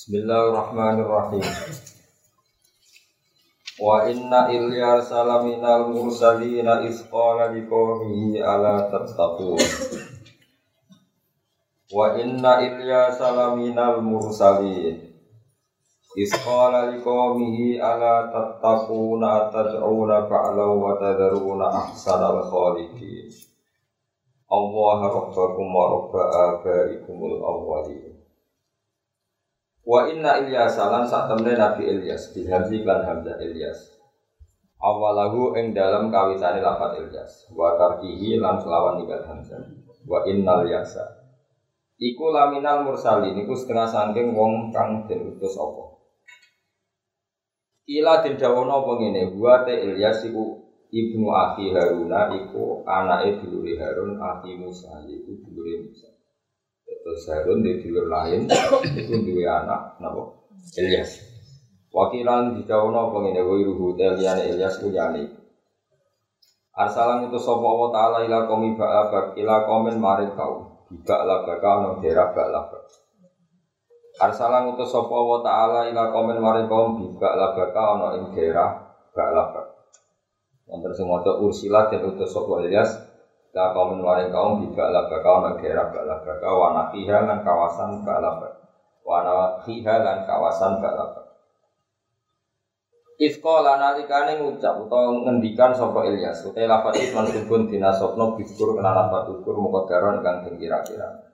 Bismillahirrahmanirrahim. Wa inna Ilyas salaminal mursalina isqala liqaumihi ala tattaqun. Wa inna Ilyas salaminal mursalin Isqala liqaumihi ala tattaquna tad'una ba'law wa tadharuna ahsanal khaliqin. Allah rabbakum wa rabba abaikumul awwalin. Wa inna Ilyas lan sak temne Nabi Ilyas bihamzi lan hamzah Ilyas. Awalahu ing dalam kawitane lafat Ilyas wa tarkihi lan selawan ninggal hamzah. Wa innal yasa. Iku laminal mursalin iku setengah sangking wong kang den utus apa. Kila den dawono apa ngene, wa te Ilyas iku ibnu akhi Haruna iku anake dulure Harun akhi Musa iku dulure Musa. Terus Harun di dulur lain itu dua anak, napa? Ilyas. Wakilan di apa ini? Woi ruhu teliane Ilyas kuyani. Arsalan itu sopo Allah Taala ila komi ba'labak ila komen marit kau. Bika labaka no daerah ba'labak. Arsalan itu sopo Allah Taala ila komen marit kau. Bika labaka no ing daerah ba'labak. Yang tersemua ursilat dan utus sopo Ilyas La kaum waring kaum di ba'la bakau nang daerah ba'la bakau wa nafiha lan kawasan ba'la bakau wa nafiha lan kawasan ba'la bakau Iskola nalikane ngucap utawa ngendikan sapa Ilyas utai lafat itu mansubun dinasopno biskur kena lafat ukur mukodaron kang kira-kira.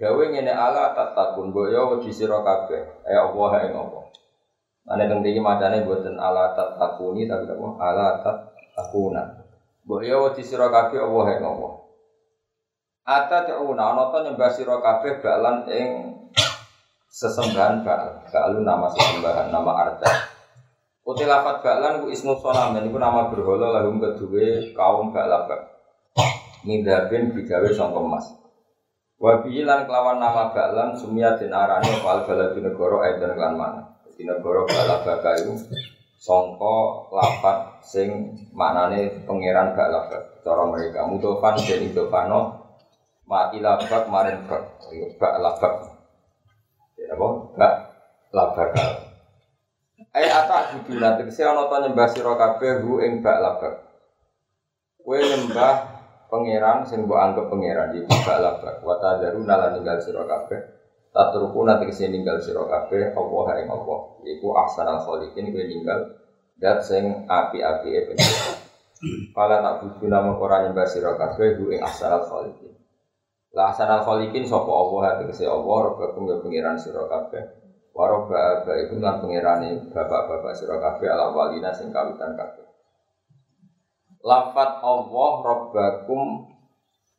Gawe ngene ala tatakun boyo wedi sira kabeh. Eh Allah ing apa Ane teng iki macane boten ala tatakuni tapi apa? Ala tatakuna Mbok ya wedi sira kabeh Allah ing Allah. Ata ta'una ana ta nyembah sira kabeh balan ing sesembahan bal. Balu nama sesembahan, nama arta. Uti lafat balan ku ismu solam iku nama berhala lahum kedue kaum balabak. Mindabin digawe sangka emas. Wa lan kelawan nama balan sumia den arane fal baladu negara aiden lan mana. Di negara balabaka iku songko lapat sing maknane pangeran gak lapat cara mereka. Mudofan dan idofano ma ilabak marin bak gak labat ya apa? Gak labat Ai ata kudu nanti si ana ta nyembah sira kabeh hu ing bak labak kowe nyembah pangeran sing mbok anggap pangeran iki bak labak wa tadaru nalan ninggal sira kabeh. Tatruku nanti ke sini ninggal siro kafe Allah ing Allah. Iku ahsanal kholikin gue ninggal Dat sing api-api e tak buju nama orang nyembah siro kafe gue ing Lah ahsanal kholikin sopo Allah? Hati kese Allah Rabbakum ya pengiran siro kafe Warobba abba itu lan pengirani bapak-bapak siro kafe ala walina sing kawitan kafe Lafat Allah Rabbakum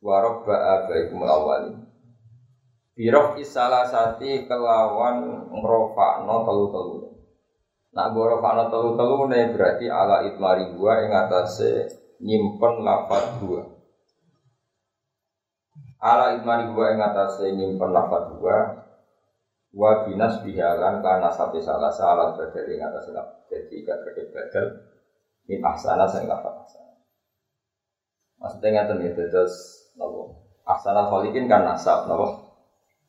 Warobba abba ikum awalin. Birof isalasati kelawan ngrofakno telu-telu. Nak ngrofakno telu-telu ne berarti ala itmari gua ing atase nyimpen lafat gua. Ala itmari gua ing atase nyimpen lafat gua wa binas bihalan karena sampai salah salah badal ing atase lafat. Jadi gak terkait badal min ahsana sing lafat ahsana. Maksudnya ngeten ya terus nopo. Ahsana kholikin kan nasab nopo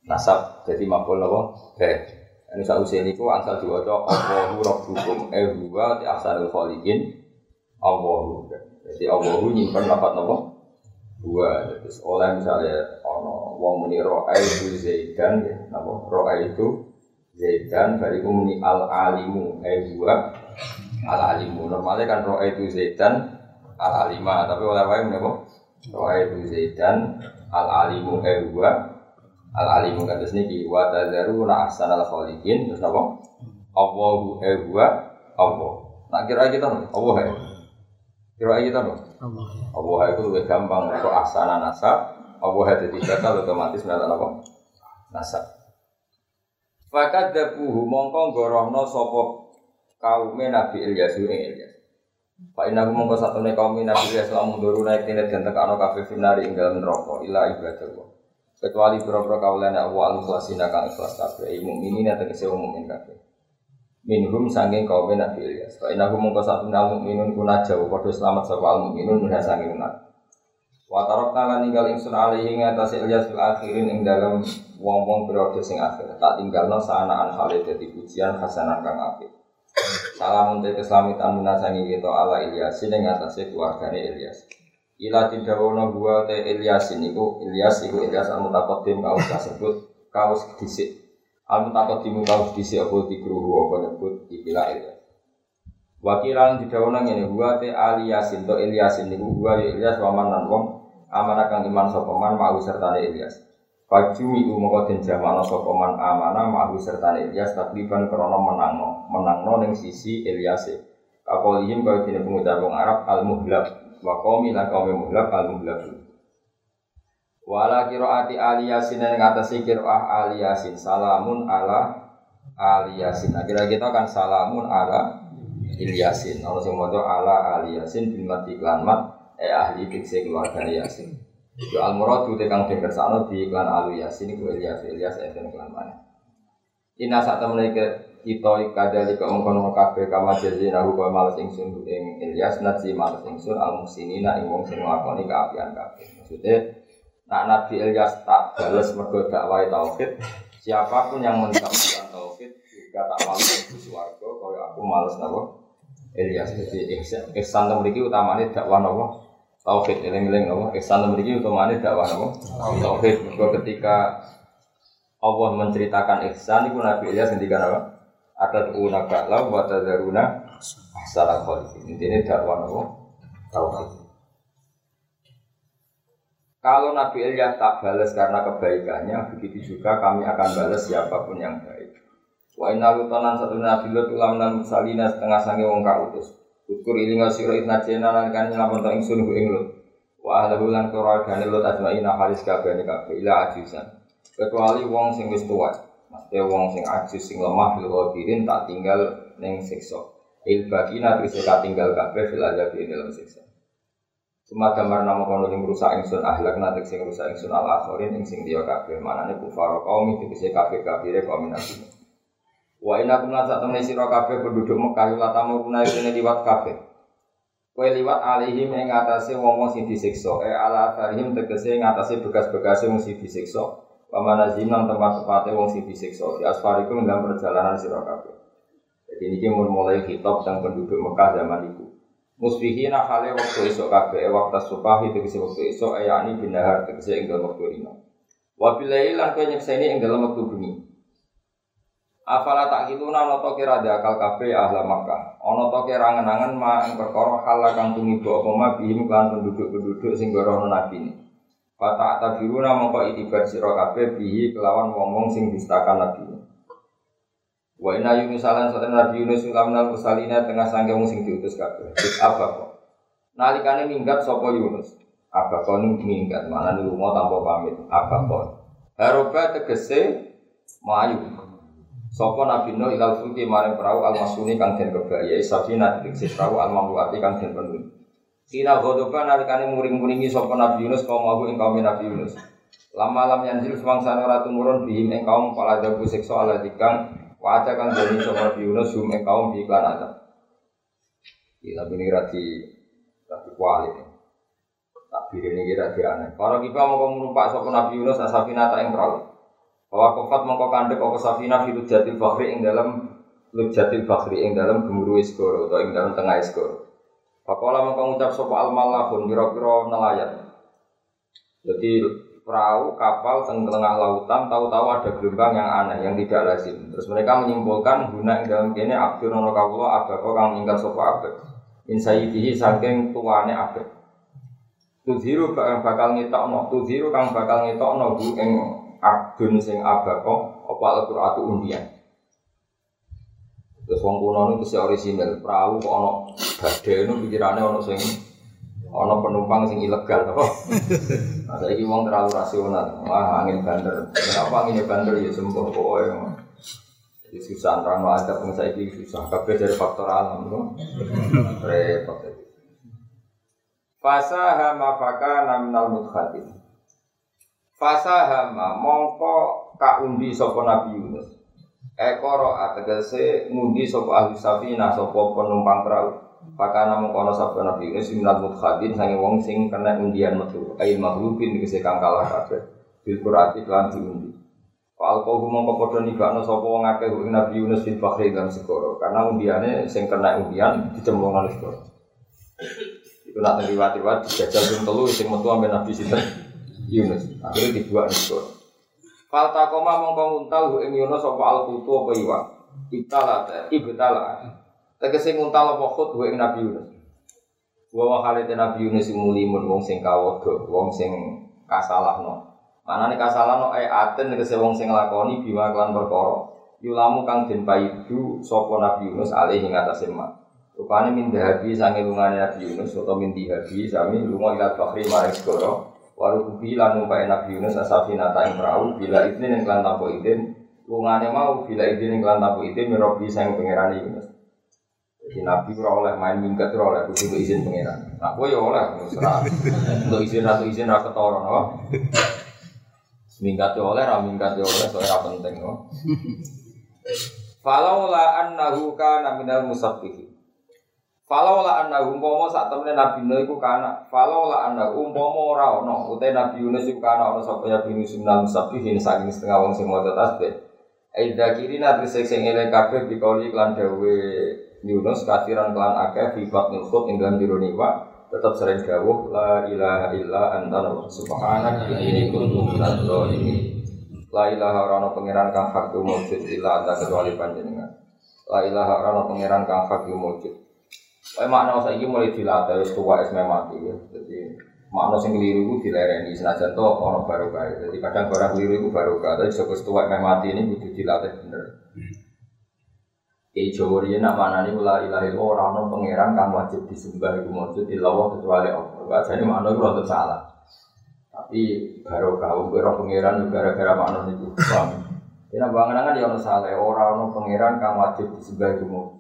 nasab jadi makul apa eh ini saya usia ini ku asal diwaca Allahu Rabbukum eh huwa di asalul khaliqin Allahu. Jadi Allahu nyimpen lapat nopo dua terus oleh misalnya ono wong muni roa itu zaidan ya nopo roa itu zaidan bariku muni al alimu eh huwa al alimu normalnya kan roa itu zaidan al alima tapi oleh wae nopo roa itu zaidan al alimu eh huwa al alimu kados niki wa tadzaruna ahsanal khaliqin. Terus apa? Allahu huwa Allah. Nak kira kita Allah ya kira kita Allah Allah itu lebih gampang kok ahsana nasab. Allah jadi bakal otomatis menawa apa? Nasab. Fakat dabuhu mongko gorohno sopo kaume Nabi Ilyas. Ing Ilyas. Pak Inah mongko satu nih kaum Nabi Ilyas lamun duru naik tinet dan tekano kafe finari ing dalam neraka ila ibadah kecuali pura-pura kaulan Allah al-mukhlasina kang ikhlas kabeh mukminin atau kese mukmin kabeh minhum sanging kaum Nabi Ilyas fa innahu sak minal mukminun kuna jauh padha selamat sapa al mukminun minha sanging nak Wa tarokna lan ninggal ingsun alaihi ngatasi Ilyas fil akhirin ing dalam wong-wong periode sing akhir. Tak tinggalno sanaan hale dadi pujian kang apik. Salam untuk keselamatan minasangi kita ala Ilyas ing ngatasi keluargane Ilyas. Ila tidawono gua te Ilyas iku Ilyas iku Ilyas al mutaqaddim kaus kasebut kaus dhisik. Al mutaqaddim kaus dhisik apa dikruhu apa nyebut ikilah Ilyas. Wakilan didawono ngene gua te Ali Yasin to Ilyas niku gua ya Ilyas waman lan wong amanah kang iman sapa man mau sertane Ilyas. Fajumi umoko den jamana sapa man amanah mau sertane Ilyas takliban krana menangno, menangno ning sisi Ilyas. Kapolihim kaya dene pengucap wong Arab al muhlab wa qaumi lan qaumi muhlab al muhlab. Wala qiraati ali yasin ing atase qiraah ali yasin salamun ala ali yasin. Akhirnya kita kan salamun ala Ilyasin. Ono sing maca ala ali yasin bil mati iklan mat eh ahli tikse keluarga Yasin. Yo al muradu te kang den kersano di iklan alu Yasin iku Ilyas Ilyas enten iklan mana. Ina sak temene ke kita kadali kok mengkono kabeh kama jazi nahu kok males ingsun ing Ilyas nasi males ingsun al musinina ing wong sing nglakoni kaapian kabeh. Maksudnya nak Nabi Ilyas tak balas mergo dakwah tauhid, siapa pun yang mentauhidkan tauhid juga tak males di swarga kaya aku males napa Ilyas. Jadi ihsan mriki utamane dakwah napa tauhid eling-eling napa ihsan mriki utamane dakwah napa tauhid. Mergo ketika Allah menceritakan ihsan iku Nabi Ilyas ngendikan apa? Atat una ba'la wa tadzaruna ahsana khaliqin. Intine dakwah napa tauhid. Kalau Nabi Ilyas tak balas karena kebaikannya, begitu juga kami akan balas siapa pun yang baik. Wa inna lutanan satu nabi lut ulam dan musalina setengah sange wong kautus. Ukur ilinga sira itna jena lan kan nyelamat to ingsun ku ing lut. Wa ahlahu lan keluargane lut ajmaina halis kabehane kabeh ila ajusan. Kecuali wong sing wis tuwa. Maksudnya wong sing ajus sing lemah fil ghadirin tak tinggal ning siksa. Il bagina bisa tak tinggal kabeh fil azab ing dalam siksa. Cuma gambar nama kono yang rusak ingsun ahlak nanti sing rusak ingsun al akhirin ing sing dia kabeh manane kufar kaum itu bisa kabeh kabeh kaum nabi. Wa inna kum lan sak sira kabeh penduduk Mekah la tamu kuna ini liwat kabeh. Kowe liwat alihim ing atase wong-wong sing disiksa, e ala atharihim tegese atase bekas-bekase wong sing disiksa. Wa manazim nang tempat-tempate wong sing disiksa. Di asfarikum dalam perjalanan sira kabeh. Jadi ini mulai kitab tentang penduduk Mekah zaman itu. Musbihina hale waktu esok kabeh waktu subahi tegese waktu esok ayani binahar tegese ing dalam waktu rino. Wa bilail lan kowe nyekseni ing dalam waktu bengi. Afala tak kituna ana to kira akal kabeh ahla Makkah. Ana to kira ngenangan ma ing perkara hal kang tumiba apa ma bihim kan penduduk-penduduk sing gorono nabi ini. Fata tabiruna mongko itibar sira kabeh bihi kelawan wong-wong sing distakan nabi. Wa inna Yunus alan satan Nabi Yunus ulamna musalina tengah sangge wong sing diutus kabeh. Apa kok? Nalikane minggat sapa Yunus? Apa kok minggat mana nih lunga tanpa pamit? Apa kok? Haroba tegese melayu. Sapa Nabi Nuh ilal fulki maring perahu al masuni kang den kebaya safina tegese perahu al mamluati kang den. Kina godoba nalikane muring-muringi sapa Nabi Yunus kaum aku ing kaum Nabi Yunus. Lama lam yanzil semangsa ora tumurun bihim ing kaum pala dabu siksa ala dikang Waca kang jadi sama Nabi Yunus hum ing kaum di iklan ada. Iya, tapi ini rati rati kuali. Tak ini kira dia aneh. Kita mau kamu numpak sopo Nabi Yunus asafina tak yang perahu. Bahwa kofat mongko kandek apa safina fi lujatil fakhri ing dalam lujatil fakhri ing dalam gemuruh iskoro atau ing dalam tengah iskoro. Pakola mongko ngucap sopo al malahun kira-kira nelayan. Jadi perahu kapal teng tengah lautan tahu-tahu ada gelombang yang aneh yang tidak lazim. Terus mereka menyimpulkan guna yang dalam kene abdur nono kawula abako kang ingkar sapa abad. In sayyidihi saking tuane abad. Tuziru kang bakal ngetokno, tuziru kang bakal ngetokno bu ing abdun sing abako apa al-Qur'atu undian. Terus wong kuno niku sing orisinal, perahu kok ana badhe niku pikirane ana sing Ono penumpang sing ilegal apa? Nah, saiki wong terlalu rasional. Wah, angin bandar. Kenapa angin bandar ya sembuh pokoke. Jadi susah orang ada pun saiki susah kabeh dari faktor alam tuh. Repot. Fasa hama faka naminal mudkhatin. Fasa hama mongko kaundi sapa Nabi Yunus. Ekoro ategese ngundi sapa ahli safina sapa penumpang perahu. Pakana mengkono sabda Nabi Yunus mudkhadin sange wong sing kena undian metu ail maghlubin dikese kang kalah kabeh bil qurati lan diundi. Fal kau mongko padha nibakno sapa wong akeh ing Nabi Yunus bin Fakhri dalam segoro karena undiane sing kena undian dicemplung nang segoro. Iku nak riwayat-riwayat dijajal ping telu sing metu ambek Nabi sinten Yunus. Akhirnya dibuat segoro. Fal takoma mongko nguntal ing Yunus sapa al kutu apa iwak. Ibtala ibtala Tegese nguntal apa khut ing Nabi Yunus. Wa wa halite Nabi Yunus mulimun wong sing kawodo, wong sing kasalahno. Manane kasalahno ay aten tegese wong sing nglakoni bima kelan perkara. Yulamu kang den paidu sapa Nabi Yunus alih ing atase mak. Rupane min dahabi sange lungane Nabi Yunus utawa min dihabi sami lunga ila bakhri maring segara. Waru kubi lan numpak Nabi Yunus asafina ta ing perahu bila izin ing kelan tanpa izin lungane mau bila izin ing kelan tanpa izin mirobi sang pangeran Yunus. Jadi Nabi ora oleh main minggat ora oleh kudu izin pangeran. Nah, kowe ya oleh serah. Untuk izin atau izin ra ketara no. Minggat ya oleh, ra minggat ya oleh, soalnya penting no. Falau la annahu kana minal musabbihin. Falau la annahu umpama sak temene Nabi Nuh iku kana, falau la annahu umpama ora ono, utai Nabi Yunus iku kana ono sapa ya Yunus minal musabbihin saking setengah wong sing maca tasbih. Aida kirina trisek sing eling kabeh bikauli klan dawe Yunus kathiran kelan akeh fi batnil khut ing dalam wa tetap sering dawuh la ilaha illa anta subhanak inni kuntu minadz zalimin la ilaha ora pangeran kang hak mujud illa anta kecuali panjenengan. La ilaha ora pangeran kang hak mujud Kayak makna saiki mulai dilatih wis tuwa es mati ya. Jadi makna sing keliru iku dilereni senajan to ana barokah. Jadi kadang barang keliru iku barokah, tapi saka tuwa mati ini kudu dilatih bener. Kiai Jawa riyen nak manani la ilaha illallah ora ono pangeran kang wajib disembah iku maujud illallah kecuali Allah. Bacane makna iku rada salah. Tapi barokah wong kira pangeran gara-gara makna niku. Paham? Dina bangenan ya ono salah ora ono pangeran kang wajib disembah maujud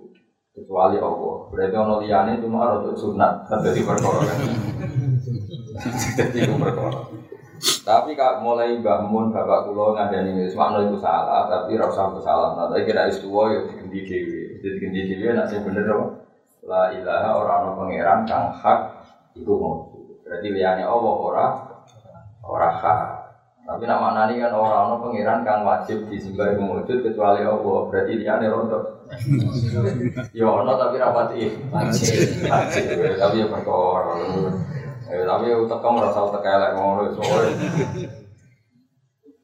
kecuali Allah. Berarti ono liyane cuma rada sunat dadi perkara. Dadi perkara. Tapi kak mulai bangun bapak kulo ngandani wis makna itu salah, tapi ora usah salah. Nah, tapi kira wis tuwa ya digendi dhewe. Jadi digendi dhewe nek sing bener apa? La ilaha ora ana pangeran kang hak iku mau. Berarti liyane Allah ora ora hak. Tapi nak maknani kan ora ana pangeran kang wajib disembah iku wujud kecuali Allah. Berarti liyane rontok. Ya ono tapi ra pati wajib. Tapi ya perkara. Eh, tapi utak kamu rasa utak elek ngono soalnya.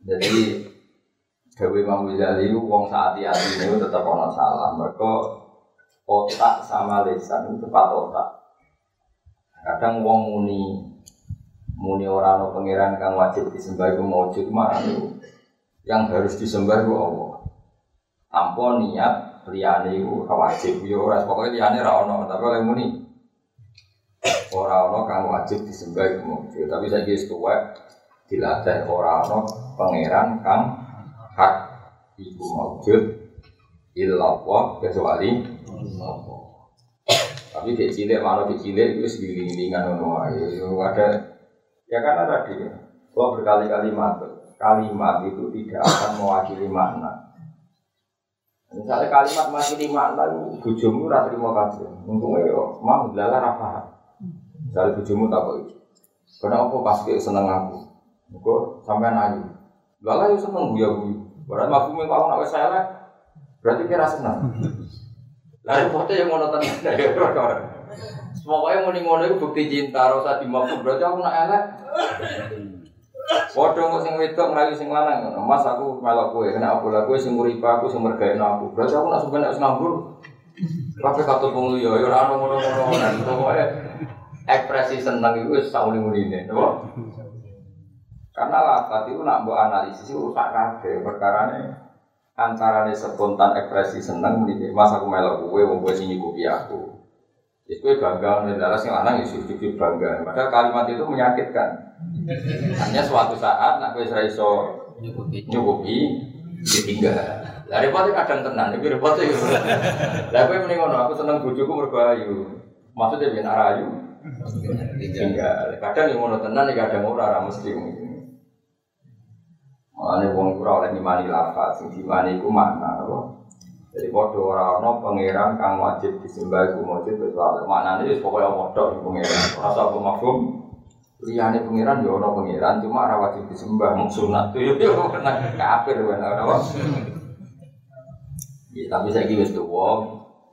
Jadi Dewi Imam wong saat hati ini tetap ono salah. Mereka otak sama lisan itu tepat otak. Kadang wong muni muni orang no pangeran kang wajib disembah itu maujud mah yang harus disembah itu Allah. Tanpa niat liyane itu wajib. Yo ora pokoke liyane ra ono tapi oleh muni ora ono kang wajib disembah iku mujud tapi saiki wis tuwek dilatih ora ono pangeran kang hak iku mujud illallah kecuali Allah. Tapi di cilik malah di cilik itu segiling-gilingan wae ada ya karena tadi gua berkali-kali matur kalimat itu tidak akan mewakili makna Misalnya kalimat mewakili makna itu bujumu ora trimo kabeh. Untungnya yo mau lala ra paham. Misalnya bujumu tak kok itu. Kenapa pas kayak seneng aku? Kok sampai ayu. Lala yo seneng buya buyu. Berarti mafhumnya kau nak saya berarti kira seneng. Lalu foto yang ngono tenan. Pokoknya mau ngono itu bukti cinta, rasa dimafhum berarti aku nak elek. Waduh kok sing wedok nglayu sing lanang. Mas aku melok kowe, kena aku lah kowe sing nguripa aku sing mergaeno aku. Berarti aku nak sampeyan nek ngambur. Kabeh katut wong liya ya ora ono ngono-ngono. Ekspresi seneng iku wis sak muni-munine, napa? Karena lafat itu nak mbok analisis itu rusak kabeh perkarane antarane spontan ekspresi seneng muni mas aku melok kowe wong kowe sing nyukupi aku. Itu kowe bangga nek dalas sing lanang ya sujud bangga. Padahal kalimat itu menyakitkan. Hanya suatu saat nak ora iso nyukupi ditinggal. Lah repotnya kadang tenan, iki repotnya yo. Lah kowe muni ngono, aku seneng bojoku mergo ayu. Maksudnya ben ara ayu. Tinggal. Kadang yang ngono tenan, kadang ora ora mesti Makanya wong ora oleh ngimani lafaz, sing dimani iku makna apa? Jadi padha ora ana pangeran kang wajib disembah iku wajib kecuali maknane wis pokoke padha iku pangeran. Ora usah apa mafhum. Liyane pangeran yo ana pangeran cuma ora wajib disembah mung sunat yo yo kena kafir bener apa. Ya, tapi saya kira tuwa,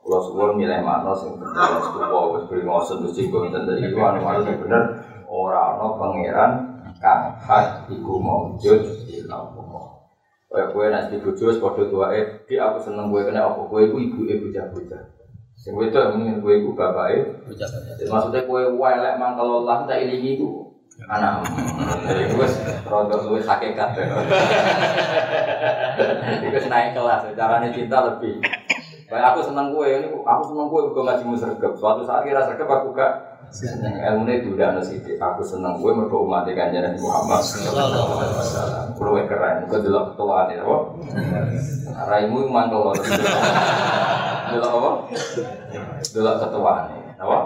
kalau suwon milih mana sing bener wis tuwa wis beri ngosen wis singgung tentang iku anu sing bener ora ana pangeran kang hak iku maujud ilallah. Kaya kowe nek di bojo wis padha tuwae, "Ki aku seneng kowe kena apa kowe iku ibuke bocah-bocah." Sing wedok mungkin kowe iku bapake Bocah-bocah. Maksudnya kue welek mangkel Allah tak ilingi ku anak. Jadi gue rodo luwes hakikat. Iku naik kelas, caranya cinta lebih. Kayak aku seneng kue, ini aku seneng kue gue ngaji sergap. Suatu saat kira sergap aku gak ilmu ini udah ada sidik. Aku seneng kue mereka umat ikan Nabi Muhammad. Kulo wae keren, gue dulu ketua nih, apa? Raimu mangkel Allah. Dulu apa? Dulu ketua nih, apa?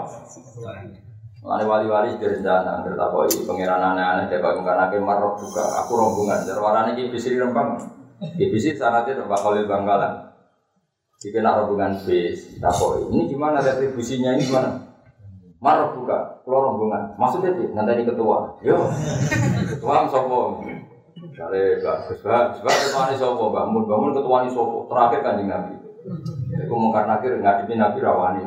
Mulane wali-wali direncana bertakoi pangeran aneh-aneh dia kok mungkin akhir marok juga. Aku rombongan. Jarwarane iki bisi rempang. Iki bisi syaratnya Pak Khalil Bangkalan. Jika nak rombongan bis, takoi. Ini gimana retribusinya ini gimana? Marok buka, keluar rombongan. Maksudnya sih, nanti ketua. Yo, ketua sopo. Kali bagus banget, sebab ketua ini sopo, bangun, bangun ketua ini sopo. Terakhir kan Nabi. Aku mau karena akhir ngadepi Nabi rawani.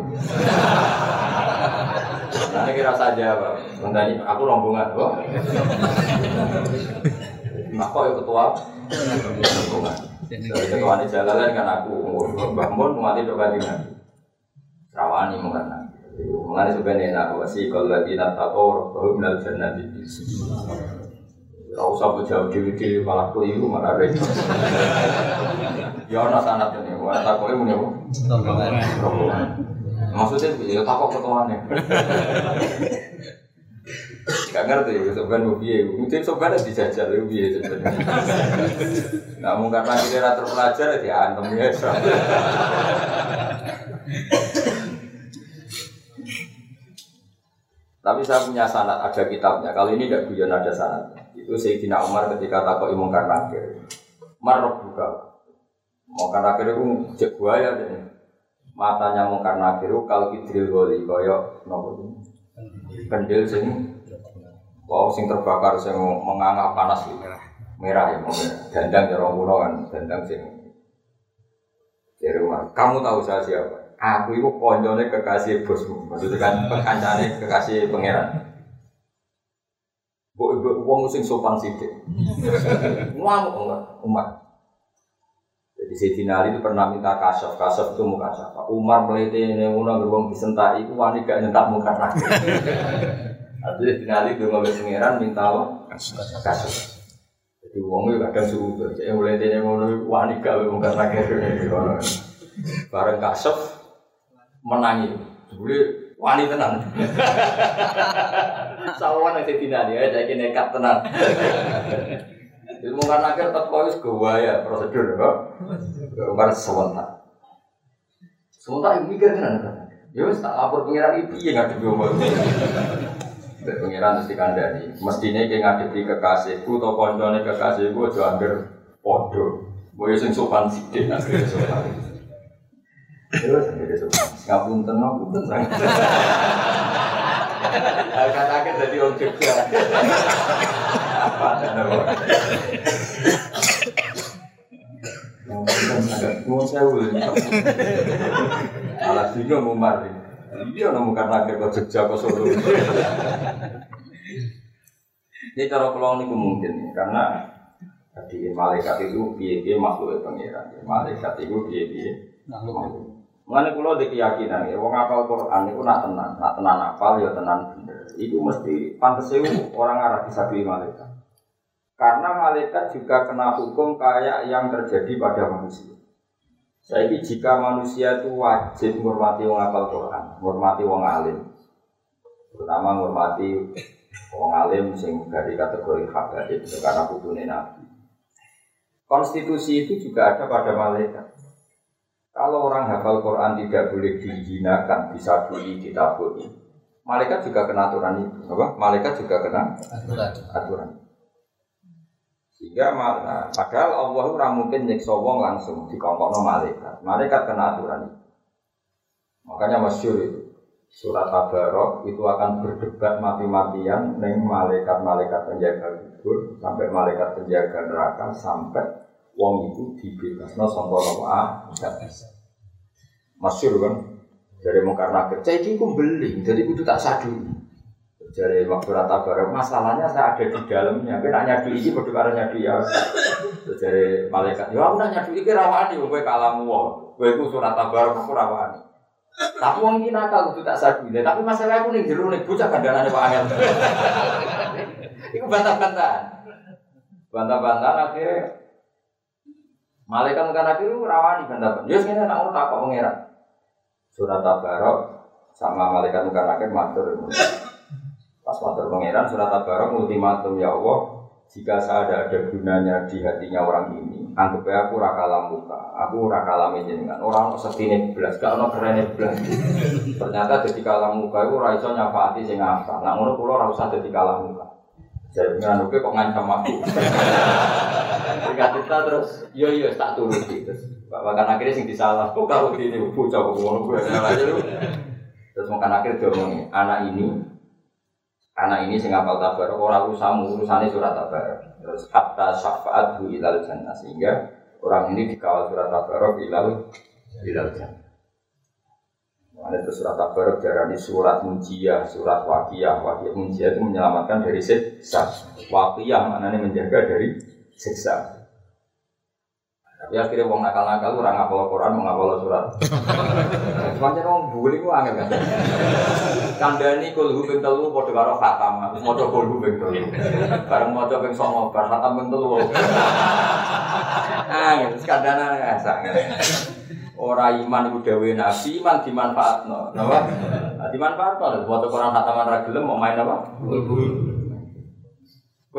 Nanti kira saja, Pak. Nanti aku rombongan, Pak. Nah, kok ya ketua? Rombongan. Dari ketua ini jalanan kan aku, Mbah Mun mati dok kanjeng Nabi. Mau. Mengenai sebenarnya nak wasi kalau lagi nak tahu bahwa minal jannah di Kau usah jauh dewi dewi malah keliru malah repot. Ya ana sanat ini, takoke muni apa? Rombongan. Maksudnya ya takok ketuane. Gak ngerti ya sebenarnya piye. Mungkin sebenarnya dijajal ya piye sebenarnya. Namun karena kita terpelajar ya diantem ya. Tapi saya punya sanat, ada kitabnya. Kalau ini tidak guyon ada sanat. Itu Sayyidina Umar ketika takut imam nakir. Umar buka. Mau nakir itu cek buaya deh. Matanya mau nakir itu kalau kidril goli koyok nopo kendil sing wow sing terbakar sing menganga panas gitu. Merah ya, merah. Dandang ya rombongan kan, dandang sing dari Umar. Kamu tahu saya siapa? Aku itu konjone kekasih bosmu, maksudnya kan kancane kekasih pangeran. Bu ibu uang sing sopan sidik. Ngamuk enggak Umar. Jadi Sayyidina Ali itu pernah minta kasaf, kasaf itu muka siapa? Umar meliti ini ngono beruang disentak itu wani gak nyentak muka lagi. Artinya Sayyidina Ali itu ngomong pangeran minta apa? Kasaf. Jadi uang itu kadang suhu, jadi meliti ini ngono wani gak muka lagi. Bareng kasaf, menangi. Jebule wani tenan. Sawan yang tidak dia, jadi nekat tenan. Ilmu kan akhir tetap kau gawaya prosedur kok. Kemarin sebentar. Sebentar yang mikir kan Ya wis tak lapor pengiran itu ya nggak ada Pengiran mesti kandani. Mestinya kayak ngadepi kekasihku atau koncone kekasihku aja hampir podo. Boyo sing sopan sidik akhirnya sopan. Terus jadi sopan. Ngapunten ngapunten sang. Kata-kata jadi orang Jogja. Apa ada Mau saya Alah bingung Umar ini. Iya nemu karena kau Jogja kau Solo. Ini cara pulang ini mungkin karena tadi malaikat itu biaya makhluk pengiran. Malaikat itu biaya makhluk. Mengenai pulau di keyakinan ya, wong apal Quran itu nak tenan, nak tenan apal ya tenan bener. Itu mesti pantas orang Arab bisa pilih malaikat. Karena malaikat juga kena hukum kayak yang terjadi pada manusia. Jadi jika manusia itu wajib menghormati wong apal Quran, menghormati wong alim, terutama menghormati wong alim sing dari kategori itu karena putune nabi. Konstitusi itu juga ada pada malaikat. Kalau orang hafal Quran tidak boleh dihinakan, disabui, ditabui. Malaikat juga kena aturan itu. Apa? Malaikat juga kena Aturan. aturan. Sehingga nah, padahal Allah ora mungkin nyiksa wong langsung dikongkokno malaikat. Malaikat kena aturan itu. Makanya masyur itu surat Tabarok itu akan berdebat mati-matian dengan malaikat-malaikat penjaga kubur sampai malaikat penjaga neraka sampai wong itu dibebasno sangka ah tidak bisa. Masyur kan dari mungkar nakir. Saya ini beli, jadi kudu tak sadu. Jadi waktu rata bareng masalahnya saya ada di dalamnya. Tapi nak nyadu ini kudu karo nyadu ya. Jadi malaikat, ya aku nak nyadu ini rawani, gue kalamu wong. Gue itu surat tabarok aku rawani. Tapi wong iki nakal tak sadu. Tapi masalah aku jero nih bocah kandangane Pak Angel. Iku bantah-bantahan. Bantah-bantahan akhirnya Malaikat kan akhirnya rawani bantah-bantahan. Ya sing nak ngono takok pangeran. Surat Tabarok sama malaikat muka nakir matur. Pas matur pangeran surat Tabarok ultimatum ya Allah, jika saya ada ada gunanya di hatinya orang ini, anggap ya aku rakalam muka, aku rakalam jenengan. Orang setine belas, gak ono keren belas. Ternyata jadi kalam muka itu raiso nyafaati sing apa. Nah ngono kulo ora usah jadi kalam muka. Jadi pengen kok ngancam aku. Ketika kita terus, yo yo tak turuti terus. Bahkan akhirnya sing disalah, kok kau ini bocah kok ngono gue salah aja Terus makan akhir dia ngomong, anak ini, anak ini sing apal tabar, orang urusamu urusannya surat tabar. Terus kata syafaat bu ilal jannah sehingga orang ini dikawal surat tabar ilal ilal jannah. Ada itu surat tabar darah surat munjiyah, surat wakiyah. Wakiyah munjiyah itu menyelamatkan dari siksa. Wakiyah maknanya menjaga dari siksa. Tapi akhirnya wong nakal-nakal orang ngapal Quran, mau ngapal surat. Macam wong bully ku angel kan. Kandani kul hu ping telu padha karo khatam, maca kul hu ping telu. Bareng maca ping 9 bar khatam ping telu. Ah, terus kandana ngasak. Ora iman iku dawuhe Nabi, iman dimanfaatno. Napa? Dimanfaatno. Maca Quran khataman ra gelem mau main apa?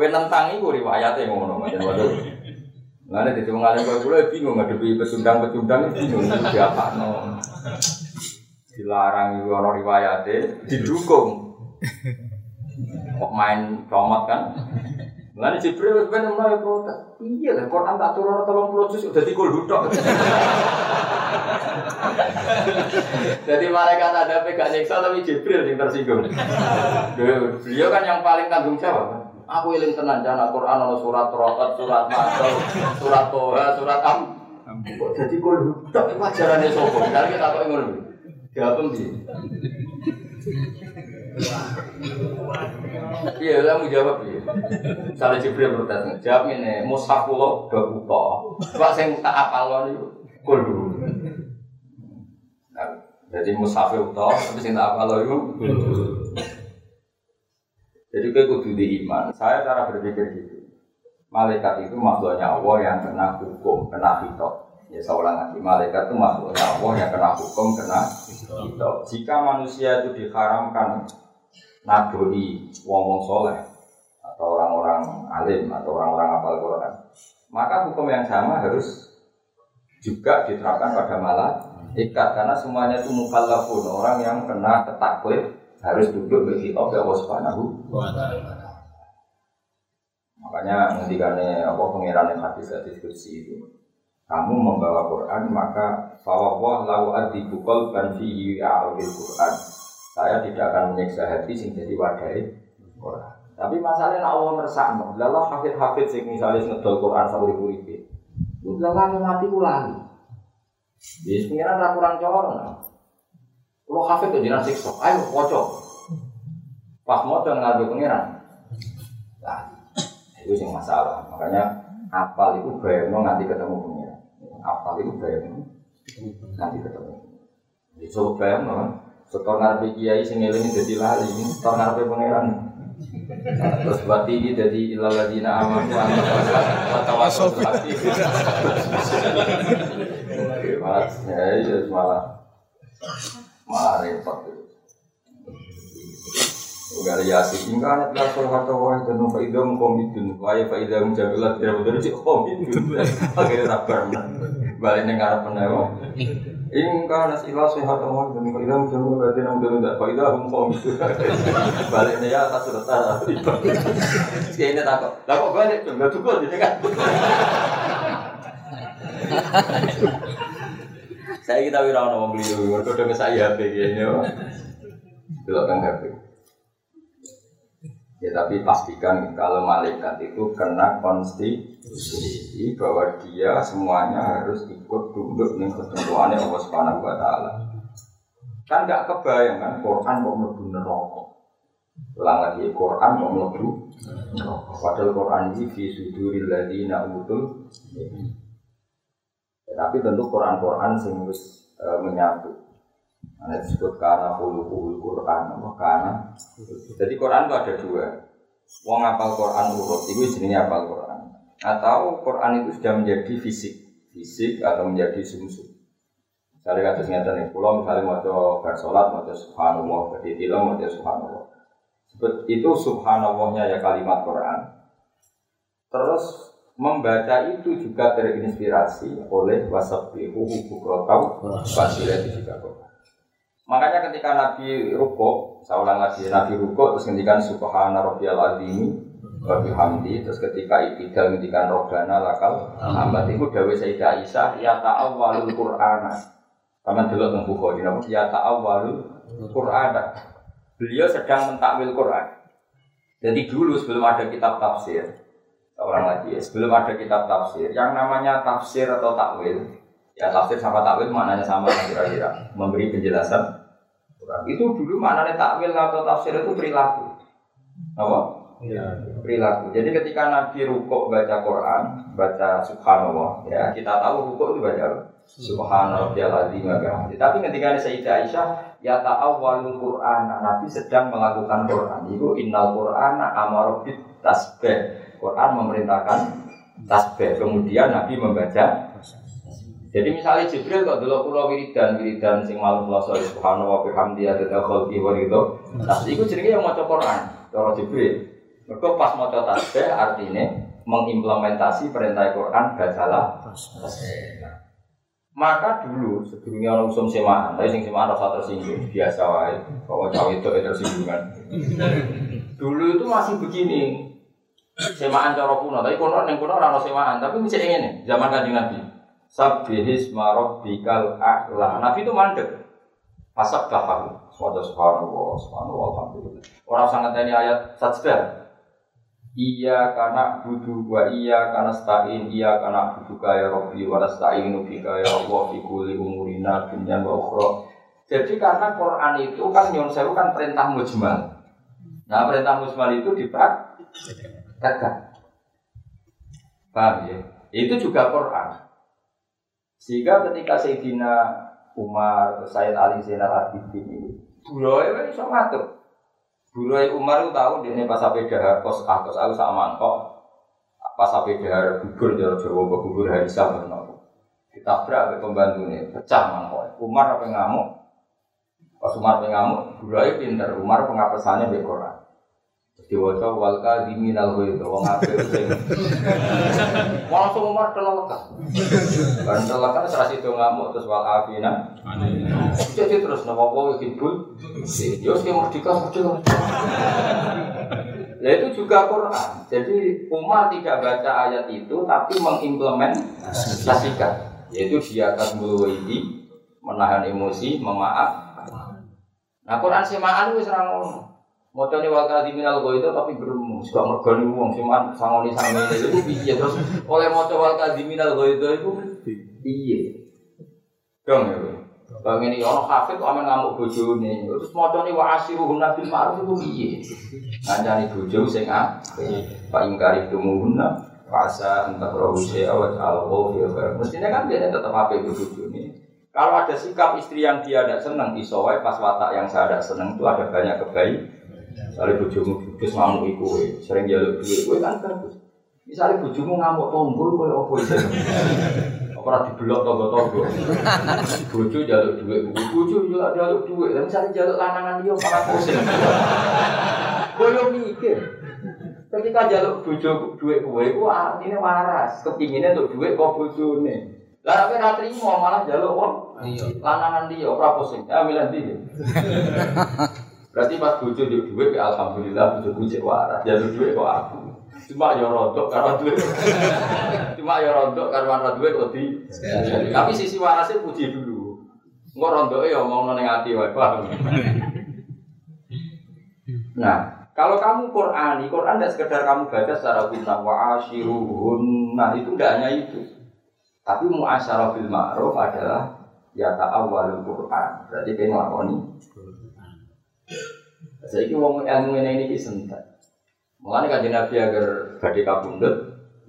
Kowe nentang iku riwayate ngono, Nggak jadi mengalir kalau gue bingung ngadepi pecundang-pecundang bingung siapa no. Dilarang itu orang riwayatnya, didukung. Kok main comot kan? Nggak Jibril sebenarnya mulai protes. Iya lah, Quran tak turun tolong juz udah tikul duduk. Jadi malaikat ada pegang nyiksa tapi Jibril yang tersinggung. Beliau kan yang paling tanggung jawab. Aku iling tenan jana Quran ana surat Rokat, surat Masal, surat Toha, surat Am. Kok jadi kok tok ajarane sapa? Kali kita kok ngono. Jawab ndi? Iya, lah mau jawab ya. Misalnya Jibril protes, jawab ini, mushaf kula bab uta. Pak sing tak apal niku kul dulu. Nah, jadi mushaf uta, tapi sing tak apal itu jadi gue kudu di iman. Saya cara berpikir gitu. Malaikat itu makhluknya Allah yang kena hukum, kena hitop. Ya seorang lagi, malaikat itu makhluknya Allah yang kena hukum, kena hitop. Jika manusia itu diharamkan naboi wong-wong soleh atau orang-orang alim atau orang-orang apal Quran, maka hukum yang sama harus juga diterapkan pada malaikat karena semuanya itu mukallafun orang yang kena ketaklif harus duduk bagi Allah Subhanahu wa taala. Makanya ngendikane apa pangeran yang hadis diskusi itu kamu membawa Quran maka fawwah lau adibu qalban fihi a'il Quran. Saya tidak akan menyiksa hati sing jadi wadai Quran. Tapi masalahnya Allah meresakno. Lalah hafid-hafid sing misalnya ngedol Quran sauri uripe. Lalah mati ulangi. Jadi pengiran ra kurang corong. Kalau hafid itu jinak siksa, ayo wocok. Pas mau ngarep pengiran. Nah, itu sih masalah. Makanya apal itu bayar nanti ketemu pengiran. Apal itu bayar nanti ketemu. Jadi coba bayar kan. Setor ngarep kiai sing eling jadi lali, setor ngarep pengiran. Terus buat ini jadi ilal ladina aman wa tawassul Malah ya malah malah repot. Ugal yasin hingga anak kelas kalau kata wah itu nu faidom komitun, wah ya faidom jabilat tidak betul sih komitun, akhirnya tak pernah. Balik ning arep penewo. Ingka nasila sehat omong demi kalau ilang jamu berarti nang dulu tidak kalau ilang hukum balik nih ya atas surat ini takut kok balik nggak cukup jadi kan saya kita wira mau beli dulu mereka udah saya HP kayaknya belok kan HP ya tapi pastikan kalau malaikat itu kena konstitusi bahwa dia semuanya harus ikut tunduk dengan ketentuannya Allah Subhanahu Wa Taala. Kan nggak kebayang kan Quran kok melebu neraka. Ulang lagi Quran kok melebu padahal Quran ini fi suduril ladina utul tapi tentu Quran-Quran sing harus e, menyatu Nah, disebut karena hulu Quran, karena jadi Quran itu ada dua. Wong apal Quran urut, itu jenisnya apal Quran. Atau Quran itu sudah menjadi fisik, fisik atau menjadi sumsum. Misalnya kata ternyata nih, pulau misalnya mau coba bersolat, mau coba subhanallah, berdi tilam, mau coba subhanallah. Itu subhanallahnya ya kalimat Quran. Terus membaca itu juga terinspirasi oleh wasabbihu bukrotau fasilati juga Quran. Makanya ketika Nabi ruko, saya ulang lagi, Nabi ruko terus ngendikan Subhana Rabbiyal Azimi wa bihamdi terus ketika itidal ngendikan Robbana lakal hambat itu dawe Sayyidah Aisyah ya ta'awwalul Qur'ana. Kaman dulu teng Bukhari napa ya ta'awwalul Qur'ana. Beliau sedang mentakwil Quran. Jadi dulu sebelum ada kitab tafsir, orang lagi ya, sebelum ada kitab tafsir, yang namanya tafsir atau takwil, ya tafsir sama takwil maknanya sama kira-kira, memberi penjelasan itu dulu maknanya takwil atau tafsir itu perilaku. Apa? Ya. Perilaku. Jadi ketika Nabi rukuk baca Quran, baca Subhanallah, ya kita tahu rukuk itu baca Subhanallah azim Tapi ketika Sayyidah Aisyah ya ta'awwalul Quran, Nabi sedang melakukan Quran. Itu innal Quran amara tasbih. Quran memerintahkan tasbih. Kemudian Nabi membaca jadi misalnya Jibril kok dulu pulau wiridan wiridan sing malam pulau subhanahu wa bihamdi ada khalqi wa ridho. Nah, itu jenenge yang maca Quran, cara Jibril. Mereka pas maca tasbih artinya mengimplementasi perintah Quran bacalah. Maka dulu sebelumnya orang usum semaan, tapi sing semaan rasa tersinggung biasa wae. Bahwa cawe itu tersinggung kan. Dulu itu masih begini. Semaan cara kuno, tapi kuno yang kuno orang semaan, tapi bisa ingin zaman kanjeng Nabi. Sabihis marok bikal a'la. Nabi itu mandek. Pasak baharu. Suatu subhanallah, subhanallah, alhamdulillah. Orang sangat ini ayat sajdah. Iya karena budu wa iya karena stain iya karena budu kaya Robbi wa nasta'inu bika ya Allah fi kulli umurina dunya wa. Jadi karena Quran itu kan nyon kan perintah mujmal. Nah perintah mujmal itu dipraktekkan. Paham ya? Itu juga Quran. Sehingga ketika Sayyidina Umar, Sayyid Ali Zainal Abidin ini, buloy kan bisa ngatur. Buloy Umar itu tahu dia pas sampai dahar kos kos aku sama mangkok. Pas sampai dahar gugur jawa Jawa gugur hari sama nopo. Ditabrak pembantu ini, pecah mangkok. Umar apa ngamuk? Pas Umar apa ngamuk, buloy pinter. Umar pengapesannya di Quran. Diwaca wal kadhimin al ghaidh wong apik sing langsung umar telaka. Kan telaka ora sido ngamuk terus wal afina. Jadi terus napa wae hibul. Yo sing merdeka merdeka. Nah itu juga Quran. Jadi Umar tidak baca ayat itu tapi mengimplementasikan. Yaitu dia akan mulai menahan emosi, memaaf. Nah Quran semaan wis ora ini wakil di minal itu tapi belum suka mergani uang cuman sangoni sangoni itu piye? Terus oleh motor wakil di minal itu itu piye? Dong ya bang. Ini orang kafir tuh aman ngamuk bojo nih terus motor ini wasi ruhun nabi maruf itu piye? Ngancani bojo sing ah pak ingkari tumuhuna rasa entah rohu awat alwo mestinya kan dia tetap apa itu bojo nih kalau ada sikap istri yang dia tidak senang disowai pas watak yang saya tidak senang itu ada banyak kebaikan Misalnya bujumu judes ngamuk iku sering jaluk duit kowe kan bagus. Misalnya bujumu ngamuk tombol kowe apa itu? Apa di blok tonggo-tonggo. Bojo jaluk duit, bojo juga jaluk duit. Dan misalnya jaluk lanangan dia para pusing. Kowe mikir. Ketika jaluk bojo duit kowe iku artine waras, kepinginnya untuk duit kok bojone. Lah tapi ra trimo malah jaluk wong Iya. lanangan dia ora pusing. Ya milih dia. Berarti pas bojo di duit ya alhamdulillah bojoku cek waras. Ya duit kok aku. Cuma ya rodok karo duit. Cuma ya rodok karo ana duit kok di. Tapi sisi warasnya puji dulu. Engko rondoke ya omongno ning ati. Nah, kalau kamu Qur'ani, Qur'an tidak sekedar kamu baca secara bintang wa. Nah, itu tidak hanya itu. Tapi muasyarah bil ma'ruf adalah ya ta'awwalul Qur'an. Berarti dia ngelakoni. Saya ini wong ilmu ini ini sentak. Mulanya kan Nabi agar badai kabundut,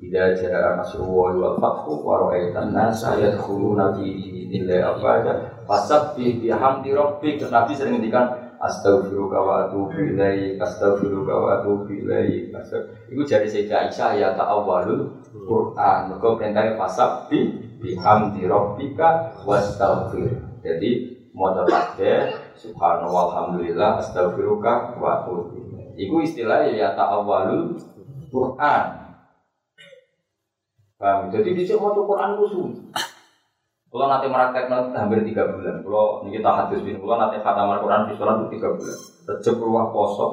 tidak jaya nasrullahi wal fathu wa ra'aitan nasa yadkhuluna fi dinillah apa aja. Fasabbih bihamdi rabbik. Nabi sering ngendikan Astaghfiruka wa atubu ilaik, astaghfiruka wa atubu ilaik. Iku jadi Sayyidah Aisyah ya ta'awwalul Quran. Mergo perintahnya fasabbih bihamdi rabbika wastaghfir. Jadi mau tasbih subhanallah alhamdulillah astaghfiruka wa atubu. Iku istilahnya ya ta'awwalul Quran. Paham? Jadi bisa mau Quran itu sulit. Kalau nanti meraktek hampir tiga bulan. Kalau ini kita hadis bin, kalau nanti khataman Quran di sholat itu tiga bulan. Rejep ruah poso,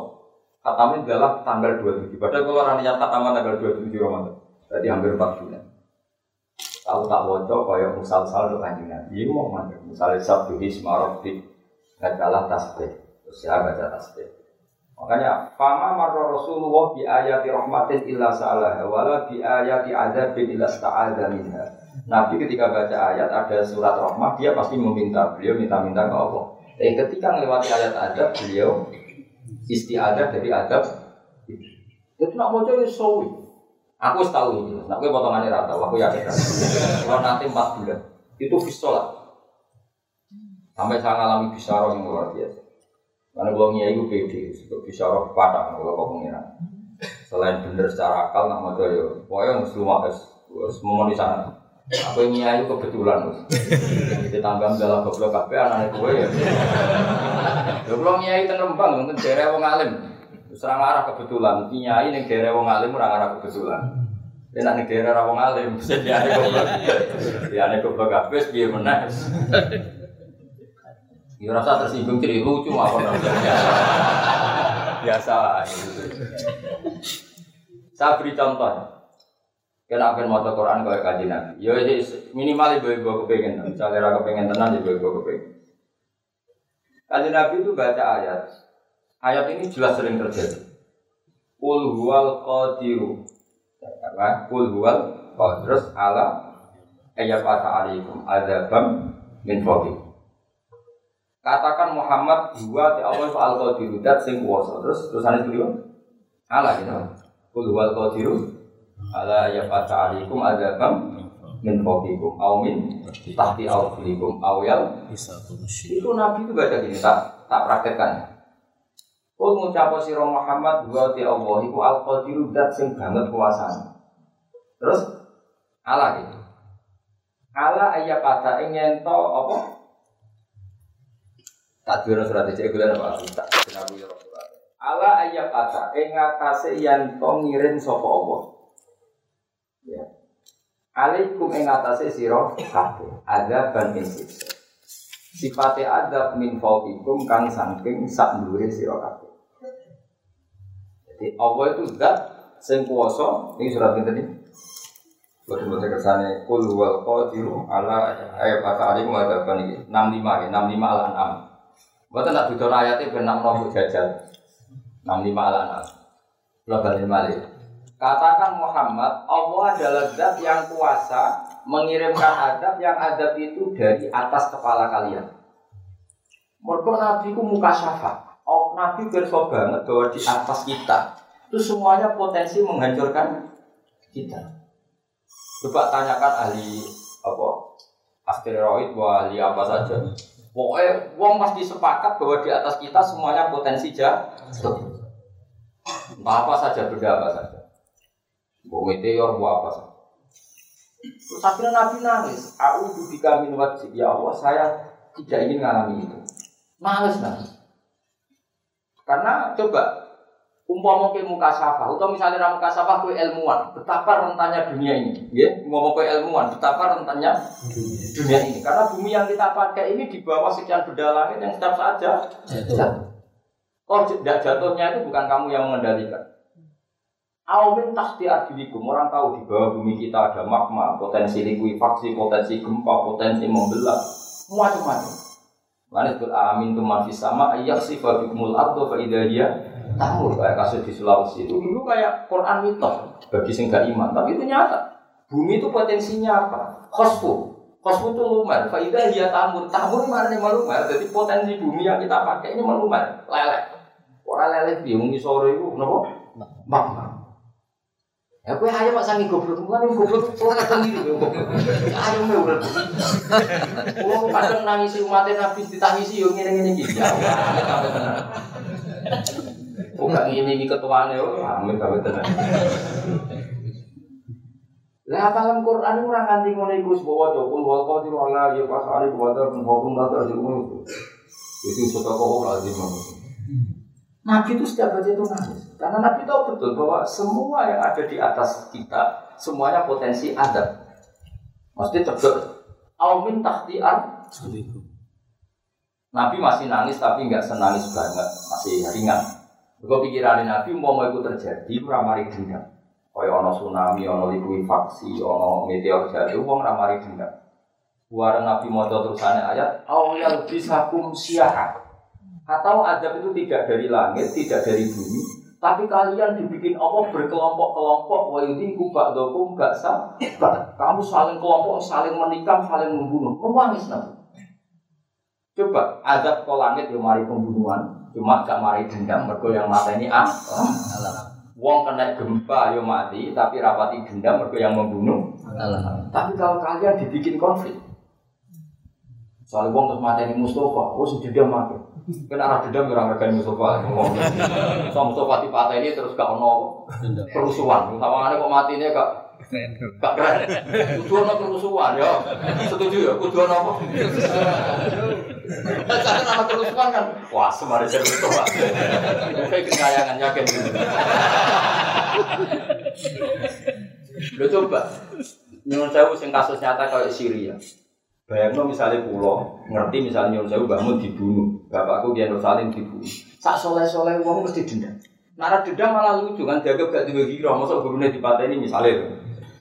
khatamin adalah tanggal 27. Padahal kalau orang niat khataman tanggal 27 Ramadan, berarti hampir empat bulan. Tahu tak bocor kayak musal-sal untuk kanjeng Nabi, Iya, mau mana? Misalnya isma rabbi, nggak kalah tasbih, terus ya baca tasbih. Makanya fama marra Rasulullah bi ayati rahmatin illa sa'alaha wala bi ayati adzabin illa sta'adza minha. Nabi ketika baca ayat ada surat rahmat dia pasti meminta beliau minta-minta ke Allah. Eh ketika melewati ayat adab beliau istiadah dari adab. Itu nak mau jadi sawi. Aku tahu ini. Gue potongannya rata. Aku yakin. Kalau nanti empat bulan itu fisolat. Sampai saya ngalami bisaroh yang luar biasa. Karena gue ngiayi gue pede, untuk bisaroh patah kalau kau pengiran. Selain bener secara akal, nak mau jadi, pokoknya harus lumayan, harus memenuhi sana. Aku ngiayi kebetulan, ditambah dalam goblok kafe anak gue ya. Goblok ngiayi tenembang, mungkin daerah wong alim. Serang arah kebetulan, ngiayi ning daerah wong alim ora arah kebetulan. Dia nak ning daerah wong alim, bisa dia goblok. Dia ane goblok biar menang. Ya rasa tersinggung jadi lucu apa Biasa lah gitu. Saya beri contoh. Kenapa mau Quran kau kaji nabi? Ya minimal ibu ibu kepengen. Misalnya raka kepengen tenang ibu ibu kepengen. Kaji nabi itu baca ayat. Ayat ini jelas sering terjadi. Kul huwal qadiru. Apa? Kul huwal terus ala ayat fata alaikum adabam min fawqikum. Katakan Muhammad dua ti Allah fa al qadiru dat sing kuwasa. Terus terusane beliau ala gitu. Kul huwal qadiru ala ya fata alaikum adzabam min fawqikum aw min tahti arjulikum aw yal itu nabi itu baca gini tak tak praktekkan Kul ngucap sira Muhammad wa ti Allah iku al qadiru dat sing banget kuasane terus ala gitu ala ayat kata ingin to apa dulu surat itu gue apa tak kenapa ya Rasulullah ala ayat kata ingatase yang to ngirim sapa Allah Ya. Alaikum ing atase sira kabeh ada ban ing siksa. Sifate adab min fawqikum kang saking sak dhuwure sira kabeh. Jadi Allah itu zat sing kuwasa ini surat pinten iki? Boten boten kersane kul wal qadiru ala ayat kata alaikum ada ban iki 65 ya 65 ala enam. Boten tak dudono ayate ben nak nopo jajal. 65 ala enam. Bali malih. Katakan Muhammad, Allah adalah zat yang kuasa mengirimkan adab yang adab itu dari atas kepala kalian. Mereka Nabi ku muka syafa. Oh, Nabi berso banget bahwa di atas kita itu semuanya potensi menghancurkan kita. Coba tanyakan ahli apa asteroid, wah ahli apa saja. Pokoknya wong pasti sepakat bahwa di atas kita semuanya potensi. Entah apa saja, benda apa saja. Mau meteor, apa saja. Terus akhirnya Nabi nangis. Aku bika min wajib. Ya Allah, saya tidak ingin mengalami itu. Nangis Nabi. Karena coba umpama ke muka safa, atau misalnya ramu safa ke ilmuwan, betapa rentannya dunia ini, ya, umpama ke ilmuwan, betapa rentannya dunia ini. Karena bumi yang kita pakai ini di bawah sekian benda langit yang setiap saja jatuh. Oh, tidak jatuhnya itu bukan kamu yang mengendalikan. Awamin tahti arjulikum Orang tahu di bawah bumi kita ada magma, potensi likuifaksi, potensi gempa, potensi membelah, macam-macam. Mana itu amin tuh masih sama ayat sih fabikumul ardo dia tamur. Kayak kasus di Sulawesi itu. Dulu kayak Quran mitos. Bagi sing gak iman tapi itu nyata. Bumi itu potensinya apa? Khosfu. Khosfu itu lumer. Faidah dia tamur. Tamur mana nih melumer? Jadi potensi bumi yang kita pakai ini melumer. Lelek. Orang lelek dia mungkin sore itu nopo magma Ya kowe ayo mak sangi goblok, mulane goblok ora ketemu iki. Ayo urip. Wong kadang nangisi umat Nabi ditangisi yo ngene-ngene iki. Oh gak ngene iki ketuane yo, amin sampe tenan. Lah apa Quran ora nganti ngono iku wis bawa dokul wal qadir wala ya pasali wa ta hukum ta itu. Itu sotako kok lazim. Nabi itu setiap baca itu nangis. Karena Nabi tahu betul bahwa semua yang ada di atas kita, semuanya potensi ada. Maksudnya cedek. Aumin tahtiar. Nabi masih nangis tapi nggak senangis banget, masih ringan. Kalau pikiran Nabi mau mau itu terjadi, ramari dendam. Kayak ono tsunami, ono likuifaksi, ono meteor jatuh, wong ramari dendam. Buat Nabi mau terusannya ayat, awal bisa kum siahat atau adab itu tidak dari langit, tidak dari bumi, tapi kalian dibikin Allah berkelompok-kelompok, wa yudiku ba'dakum ba'sa. Kamu saling kelompok, saling menikam, saling membunuh. Menangis nanti. Coba adab ke langit yang mari pembunuhan, cuma gak mari dendam, mergo yang mata ini ah. Wong kena gempa yo mati, tapi rapati dendam mergo yang membunuh. Tapi kalau kalian dibikin konflik, soalnya wong terus mati ini Mustafa, oh sudah mati. Kena arah dendam orang rekan Mustafa. So Mustafa patah ini terus gak ono kerusuhan. Tawangannya kok mati ini gak gak keren. Kudu ono kerusuhan ya. Setuju ya? Kudu ono apa? Jangan nama kerusuhan kan. Wah, semari saya Mustafa. Kayak kesayangan yakin. Lo coba. Nyuruh saya sing kasus nyata kayak Syria. Bayangno misalnya pulau, ngerti misalnya nyuruh saya bangun dibunuh, bapakku dia Salim dibunuh. Sak soleh soleh uang mesti dendam. Nara dendam malah lucu kan, jaga gak dibagi roh, masa gurunya di ini misalnya.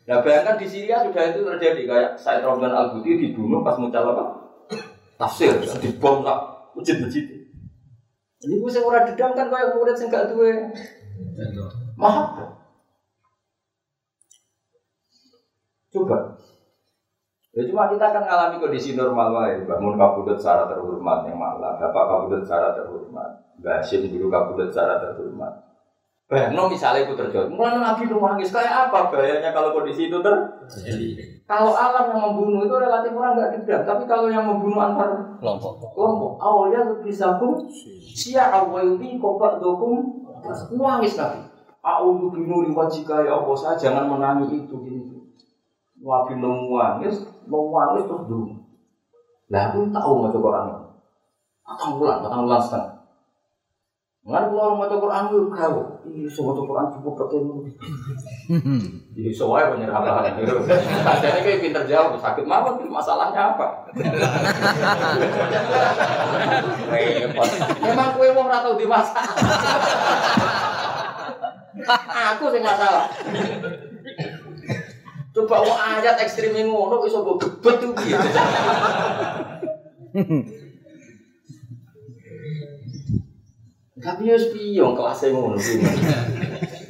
Nah bayangkan di Syria sudah itu terjadi kayak Said Romdan Al Buti dibunuh pas muncul apa? Tafsir, dibom tak masjid-masjid. Ini gue orang dendam kan kayak murid sing gak duwe. Maaf. Coba Ya cuma kita akan mengalami kondisi normal lain. Bangun kabudut secara terhormat yang malah, bapak kabudut secara terhormat, Basim dulu kabudut secara terhormat. Bayangno misalnya itu terjadi, mulai nabi nangis kayak apa bahayanya kalau kondisi itu terjadi? Kalau alam yang membunuh itu relatif orang nggak dendam, tapi kalau yang membunuh antar kelompok, kelompok awalnya lebih sabun, sia awalnya kopak dokum, nangis nabi. Aku binuri wajika ya Allah, saya jangan menangis itu gini. Wabi nangis, mau terus dulu. Lah aku tahu mau coba Quran. Patang bulan, patang bulan setengah. Keluar mau coba Quran kau. Iya, semua coba Quran cukup ketemu. Jadi soalnya penyerah bahan. Jadi kayak pinter jawab, sakit mawon masalahnya apa? Memang kue mau ratau di masa. Aku sih masalah. Coba mau ayat ekstrim ngono iso gue gebet tuh. Tapi ya spion kelasnya ngono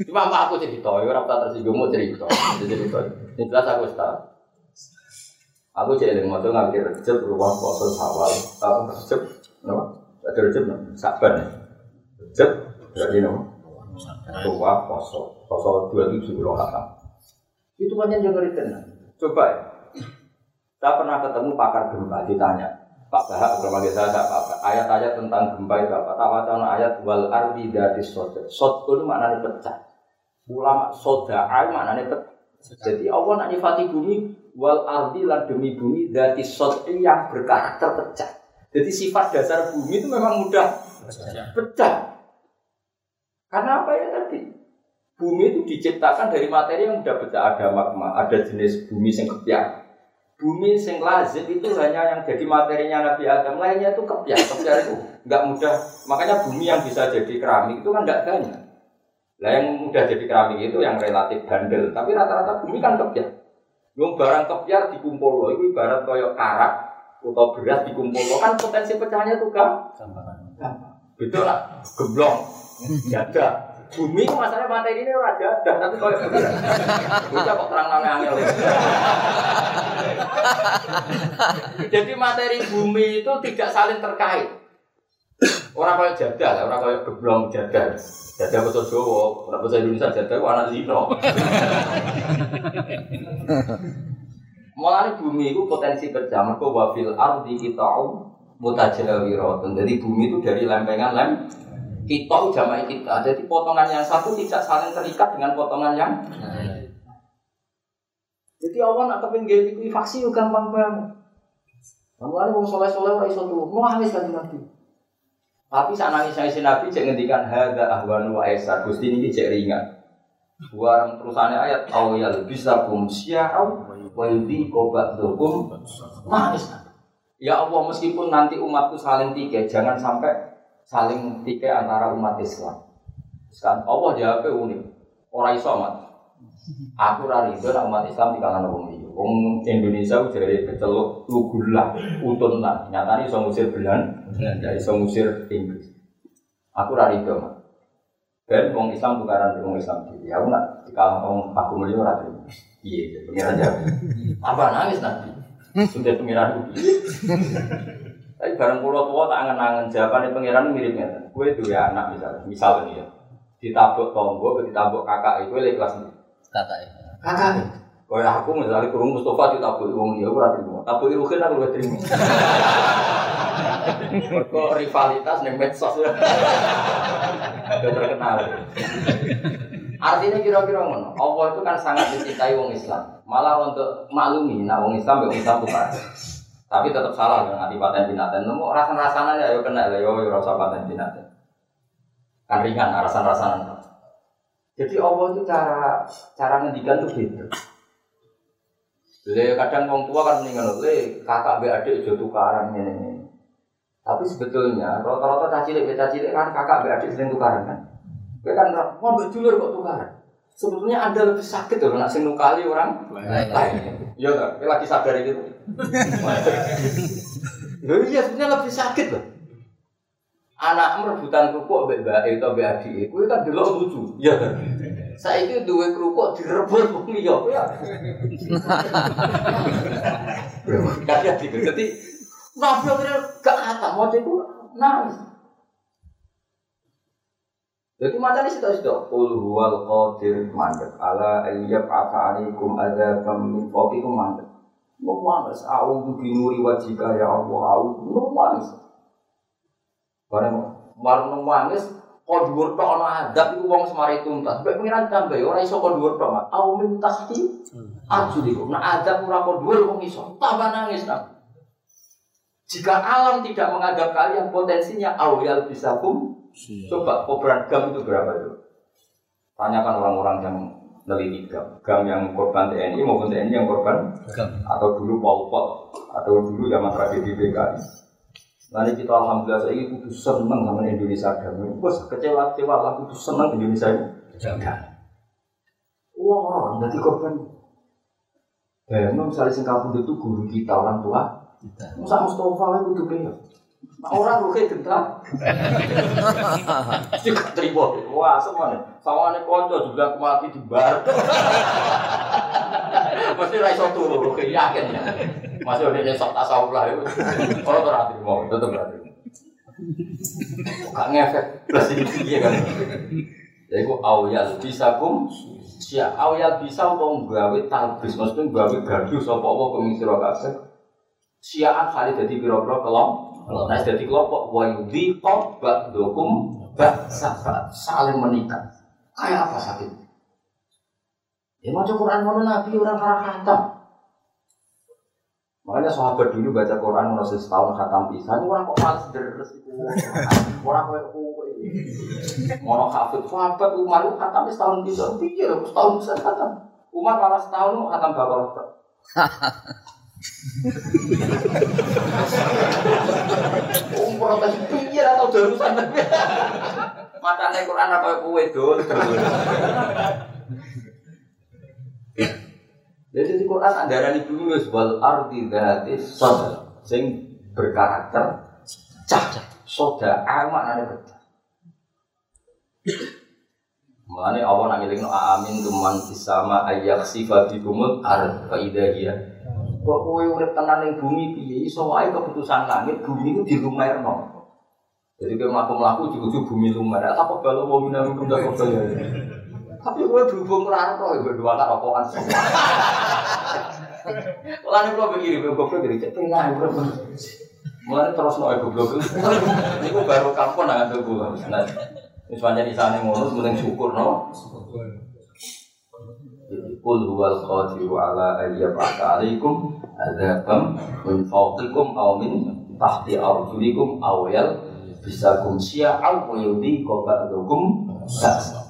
Cuma apa aku cerita, ya orang tak tersinggung mau cerita, cerita. Ini jelas aku tahu. Aku jadi mau tuh ngambil recep ruang poso sawal, tahu recep, no? Ada recep no? Saban, recep, berarti no? Ruang poso, poso dua tujuh kata. Itu banyak yang ngeri. Coba ya. Saya pernah ketemu pakar gempa ditanya, Pak Bahak beberapa saya apa ayat-ayat tentang gempa itu apa? Tak wacana ayat wal ardi dari soda. Soda itu maknanya pecah. Ulama soda ay maknanya pecah. Jadi Allah nak nyifati bumi wal ardi lan demi bumi dari soda yang berkarakter pecah. Jadi sifat dasar bumi itu memang mudah pecah. Karena apa ya tadi? Bumi itu diciptakan dari materi yang sudah beda ada magma, ada jenis bumi yang kepiak. Bumi sing lazim itu hanya yang jadi materinya Nabi Adam, lainnya itu kepiak. Kepiak itu nggak mudah. Makanya bumi yang bisa jadi keramik itu kan nggak banyak. Lah yang mudah jadi keramik itu yang relatif bandel, tapi rata-rata bumi kan kepiak. Yang barang kepiak dikumpul loh, itu ibarat koyok karak atau beras dikumpul loh, kan potensi pecahnya tuh kan? Betul lah, geblong, jada, bumi itu masalahnya materi ini raja dan tapi kalau bisa kok terang nang angel jadi materi bumi itu tidak saling terkait. Orang kayak jadal orang kayak geblong jadal jadal betul Jawa orang bahasa Indonesia jadal anak zino Mulai bumi itu potensi kerja, mereka wafil ardi kita mutajawiratun. Jadi bumi itu dari lempengan lem kita jamaah kita. Jadi potongan yang satu tidak saling terikat dengan potongan yang. Jadi Allah nak kepingin itu faksi juga gampang banget. Kamu ada mau soleh soleh orang iso tuh, mau nangis kan nabi. Tapi saat nangis saya si nabi cek ngendikan harga ahwanu wa esa gusti ini cek ringan. Buang terusannya ayat au ya bisa kum syiau wa yudi kobat dokum nangis. Ya Allah meskipun nanti umatku saling tiga, jangan sampai saling tiga antara umat Islam. Sekarang Allah jawabnya unik. Orang iso amat. Aku rari itu umat Islam di kalangan orang ini. Wong Indonesia jadi keceluk lugulah utun lah. Nyatanya iso musir Belan, dari iso musir Inggris. Aku rari itu amat. Dan wong Islam tukaran wong Islam jadi. Aku nak kalangan aku melihat rari. Iya, pengiran jawab. Apa nangis nanti? Sudah pengiran tapi bareng pulau tua tak angen-angen jawabannya pangeran miripnya. Kue ya anak misalnya, misal ini ya. Ditabuk tonggo, ditabuk kakak itu lek kelas ini. Kakak ya. Kakak. Kau aku misalnya kurung Mustafa ditabuk uang dia, rati mau. Tabuk Ruhin aku lebih terima. Kok rivalitas nih medsos ya. Udah terkenal. Artinya kira-kira ngono. Allah itu kan sangat dicintai wong Islam. Malah untuk maklumi, nah wong Islam, wong Islam tuh tapi tetap salah dengan anti paten binatang. Nemu rasa rasanya ya yo kena ya yo rasa paten binatang. Kan ringan rasa rasanya. Jadi Allah itu cara cara ngendikan tuh beda. Le kadang orang tua kan meninggal le kakak be adik itu tukaran ini. Tapi sebetulnya rata-rata caci lek caci lek kan kakak be adik sering tukaran kan. Gue kan mau be dulur kok tukaran. Sebetulnya ada lebih sakit tuh nak sing nukali orang lain. Iya kan? Lagi sadar itu. Loh iya sebenarnya lebih sakit loh. Anak merebutan kerupuk mbek mbak itu mbek adik, kuwi kan delok lucu. Iya kan? Saiki duwe kerupuk direbut wong liya, ya. Kadang gitu. Jadi Nabi gak kata mau itu nangis. Jadi macam ini sudah sudah Qul huwal qadir mandek ala ayyab ata alaikum adzabam min fawqikum mandek Nangis, aku binuri wajika ya Allah, aku nangis. Barang barang nangis, kau dhuwur tok ana adab iku wong semari tuntas. Mek pengiran tambah ora iso kau dhuwur tok. Au min tahti arjuliku. Nah adab ora kau dhuwur wong iso. Tambah nangis nang. Jika alam tidak menganggap kalian potensinya awal bisa kum, coba kobaran gam itu berapa itu? Tanyakan orang-orang yang neliti gam, gam yang korban TNI maupun TNI yang korban gam. atau dulu Pol Pot atau dulu zaman tragedi PKI. Nanti kita alhamdulillah saya kudu seneng sama Indonesia gam. Bos kecewa kecewa lah kudu seneng Indonesia ini. Jangan. Wah, orang jadi korban. Bayangin misalnya sing itu guru kita orang tua. Musa Mustafa kudu kaya. Nah, orang lu kayak gentar. Juga terima. Wah, semuanya. Sama nih konco juga mati di bar. Mesti raiso turu, lu kayak yakin ya. Masih udah nyesok tasawuf lah itu. Kalau rati mau, tetep rati. Gak ngefek. Plus ini iya kan. Jadi aku awal bisa kum siap awal bisa untuk gawe talbis maksudnya gawe gaduh sapa apa kemisira kabeh siaan kali dadi pira-pira kelom Nah, jadi kelompok wayudi bak dokum bak sahabat saling menikah. Kayak apa sakit? Ya mau Quran mana nabi orang karena khatam. Makanya sahabat dulu baca Quran masih setahun khatam pisan, orang kok malas deres itu. Orang kayak kue Mono hafid sahabat Umar itu khatam setahun bisa. Pikir setahun bisa khatam. Umar malah setahun mau khatam bakal. Umar protes pikir atau darusan. Matane Quran apa kowe dol. Jadi di Quran ada di bumi wal ardi dzati sadr sing berkarakter cah. Soda amak nane pecah. Mulane Allah nang ngelingno amin tuman sama ayak sifat bikumul ar fa. Kok kowe urip tenan ning bumi piye iso wae keputusan langit bumi itu dilumerno. Jadi kayak melaku-melaku di ujung bumi lumer. Apa kalau mau minum gak kok ya? Tapi gue berhubung raro, gue dua tak rokokan semua. Mulane kula begini, gue goblok jadi cek tengah, gue Mulane terus noe goblok. Niku baru kampung nang tuku. Nah, wis pancen isane ngono mending syukur no. Qul huwal qadiru ala ayyab'atha alaikum adzabam min fawqikum aw min tahti arjulikum aw yal bisa kum syia'aw wa yudi qaba'dukum sa'sa.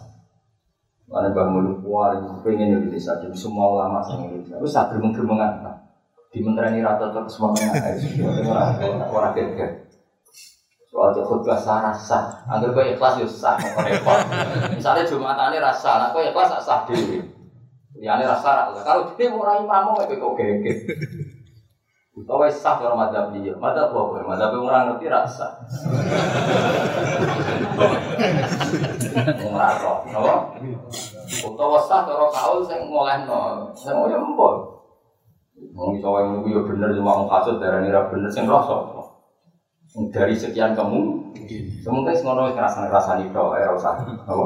Mana bangun kuar, pengen Indonesia, jadi semua ulama sang Indonesia. Terus saat geremeng-geremengan, di menteri rata terus semuanya orang geger. Soal itu khutbah sah rasa, agar kau ikhlas ya sah. Misalnya jumatannya rasa, nah kau ikhlas sah dewi. Ya ini rasa rasa. Kalau dia mau rai imam mau kau geger. Kau wes sah kalau madzhab dia, madzhab apa? Madzhab orang ngerti rasa. Ora roh, napa? Utawa sah cara kaul sing ngolehno, sing ya empun. Wong iso wae ngono ya bener cuma wong kasut darani ra bener sing rasa. Dari sekian kamu, semoga ngono wis ngrasani-rasani tok ora usah. Napa?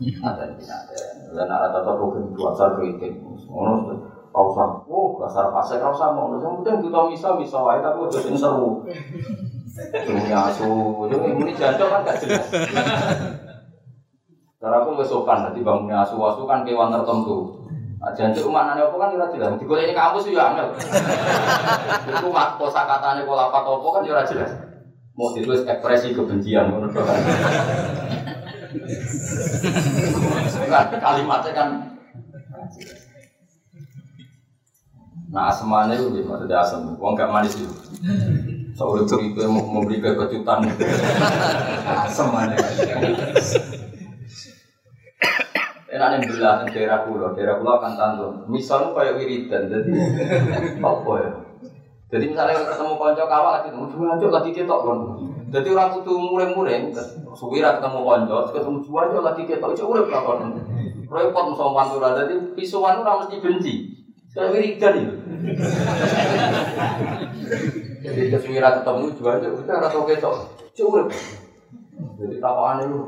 Ada ada. Dan ada tetap hukum dua asal kritik. Ngono Kau usah, oh dasar pasir kau usah mau, yang penting kita bisa bisa wae tapi udah sing seru. Dunia asu, ini jancok kan gak jelas. Cara aku nggak sopan, nanti bangunnya asu asu kan kewan tertentu. Nah, mana nih apa kan tidak jelas. Di ini kampus juga angel. Itu mak kosa katanya pola apa kan juga jelas. Mau ditulis ekspresi kebencian menurut kalimatnya kan Nah asmane itu gitu, maksudnya asam. Uang gak manis itu. Curi itu mau memberi kejutan. Asam mana? Enak nih belah daerah pulau, daerah pulau akan tantun. Misalnya kayak wiridan, jadi apa ya? Jadi misalnya ketemu konco kawal lagi ketemu jualan lagi ketok kan. Jadi orang kudu mureng-mureng, suwira ketemu konco, ketemu jualan lagi ketok, itu urip kan. Repot musuh pantura, jadi pisuan orang mesti benci. Saya wiridan itu. Jadi keswira ketemu itu kita rasa ketok. Curip. Jadi tapakan itu.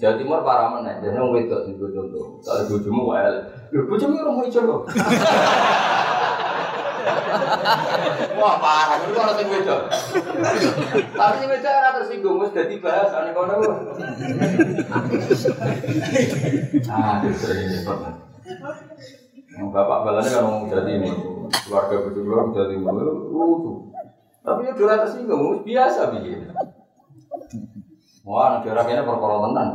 Jawa Timur para mana? Jadi wedok itu contoh. Kalau bujumu wae. Lho bujumu orang mau loh. Wah parah, itu orang sing wedok. Tapi sing wedok ora tersinggung wis dadi bahasane kono. Ah, sering Yang bapak balanya kan ngomong jadi ini keluarga betul keluarga jadi lucu. Tapi ya dora tersinggung biasa begini. Wah, negara ini perkara tenan.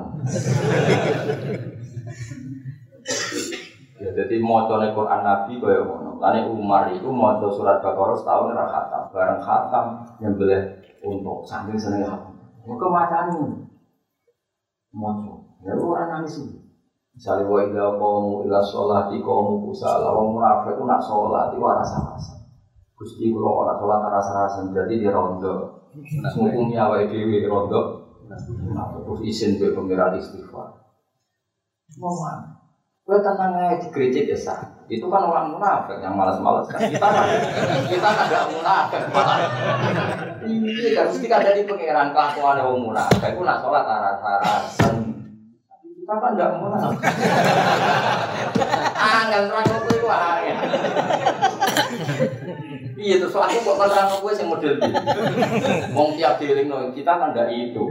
Mau Quran Nabi kaya ngono. Lani Umar itu mau surat Baqarah setahun ora khatam, bareng khatam boleh untuk saking seneng khatam. Muka macam mau ya orang nangis. Misalnya wa idza qamu ila sholati qamu kusala wa munafik nak sholat itu rasa-rasa. Gusti kula ora sholat rasa-rasa jadi di rondo. Nah, ngukumi awake dhewe rondo. Terus izin ke pengiran istighfar. Mana? Gue aja di gereja sah. Itu kan orang munafik yang malas-malas kan. Kita kan, kita kan gak munafik. Iya kan, mesti ada di pengiran kelakuan yang munafik. Itu nak sholat rasa-rasa. Kita kan gak munafik. Angin terang gue itu angin. Iya terus aku kok terang gue sing model ini. Wong tiap dieling kita kan gak itu.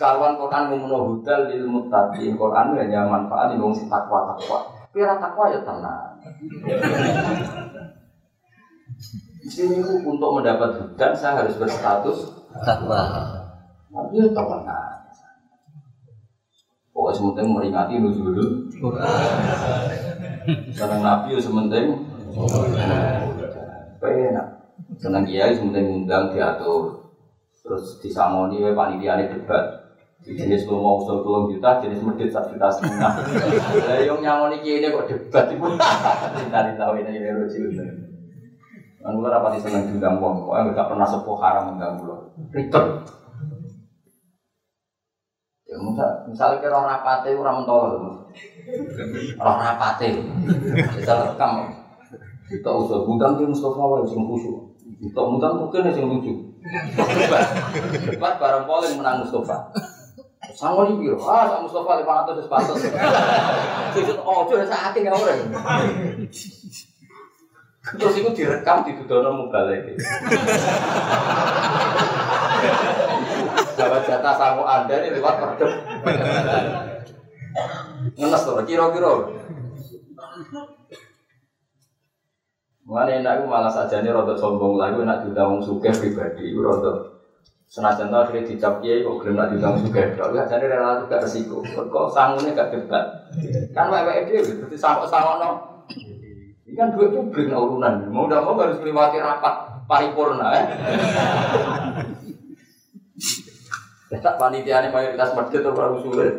Sekarang Quran ngomong hudal lil muttaqin. Quran hanya manfaat di wong takwa takwa. Pira takwa ya tenang. Di sini untuk mendapat hudan saya harus berstatus takwa. Tapi ya tenang. Pokoknya sementing meringati nuzul Senang Nabi ya sementing Enak Senang kiai sementing undang diatur Terus disamoni we panitia debat jenis lu mau usul tolong juta, jenis medit satu juta setengah. Lah yang nyamoni kiai ini kok debat itu. Cari tahu ini ini lucu. Kan gue rapati seneng diundang wong, kok enggak pernah sepuh haram mengganggu lo. Ribet. Ya misal, misalnya kira rapate orang mentol, orang rapate, bisa rekam. Kita usul gudang di Mustafa wae sing khusyuk. Kita mudang mungkin sing lucu. Debat, debat bareng polling menang Mustafa. Sangon iki lho, ah sak Mustafa 500 wis pantes. Sujud ojo sak ati ora. Terus itu direkam di tudono mubalek. Jawab jatah sangu anda ini lewat perdem. Ngenes tuh, kira-kira. Mengenai enak itu malah saja ini rodok sombong lagi, enak juga wong suke pribadi, rodok senajan tau akhirnya dicap kiai kok gelem nak diundang juga. Dok ya jadi relatif gak resiko. Kok sanggulnya gak debat. Kan wae dia berarti sangkok sangkok no ini kan duit publik nah urunan. Mau udah mau harus melewati rapat paripurna ya tak panitia ini mayoritas masjid atau orang sulit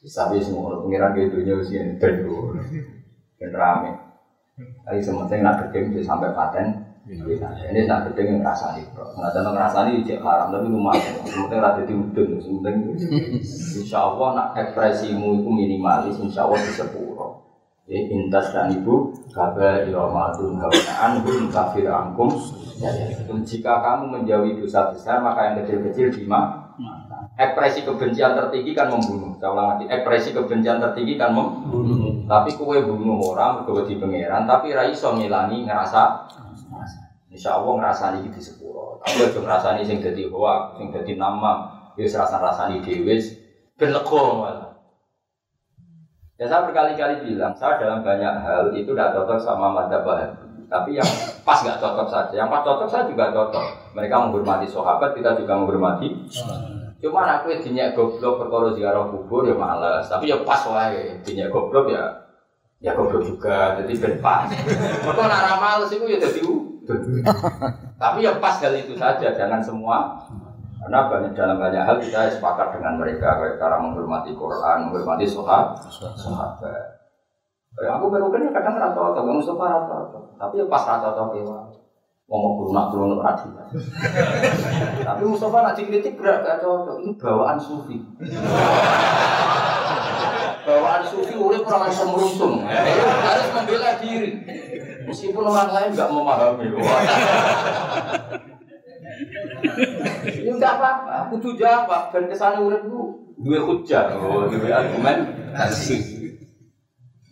bisa bisa semua pengiran gitu nya usia ini dan rame. Tapi sementing nak kerja bisa sampai paten ini nak gede yang ngerasani, nggak ada ngerasani cek haram tapi lumayan. Sementing rada diudun, sementing insya Allah nak ekspresimu itu minimalis, insya Allah bisa puro. Ya intas dan ibu kabar iromatun hawanaan hum kafir angkum. Jika kamu menjauhi dosa besar maka yang kecil-kecil di mana? Ekspresi kebencian tertinggi kan membunuh. Saya ulang lagi, ekspresi kebencian tertinggi kan membunuh. Tapi kue bunuh orang, kue di pangeran, tapi raiso ngilangi ngerasa Insya Allah ngerasani di sepuro. Tapi aja ngerasani sing jadi hoa, sing jadi nama, ya serasa rasani dewi, ben malah. Ya saya berkali-kali bilang, saya dalam banyak hal itu tidak cocok sama mata bahagia. Tapi yang pas nggak cocok saja, yang pas cocok saya juga cocok. Mereka menghormati sahabat, kita juga menghormati. Cuma aku dinyak goblok perkara ziarah kubur ya males. Tapi ya pas wae, dinyak goblok ya ya goblok juga. Jadi ben pas. Mereka nak males itu ya jadi Tapi ya pas hal itu saja, jangan semua. Karena banyak dalam banyak hal kita sepakat dengan mereka, kayak cara menghormati Quran, menghormati sahabat. sahabat. Ya, aku baru kan kadang rasa atau nggak musuh rasa tapi ya pas rasa atau kewa. Ngomong lunak lunak radi. Tapi Mustafa nak dikritik berat gak cocok. Ini bawaan sufi. bawaan sufi urip orang semerusung. Harus membela diri. Meskipun orang lain nggak memahami. Ini enggak apa-apa, kudu jawab dan ke sana urip lu dua hujah, oh, dua argumen.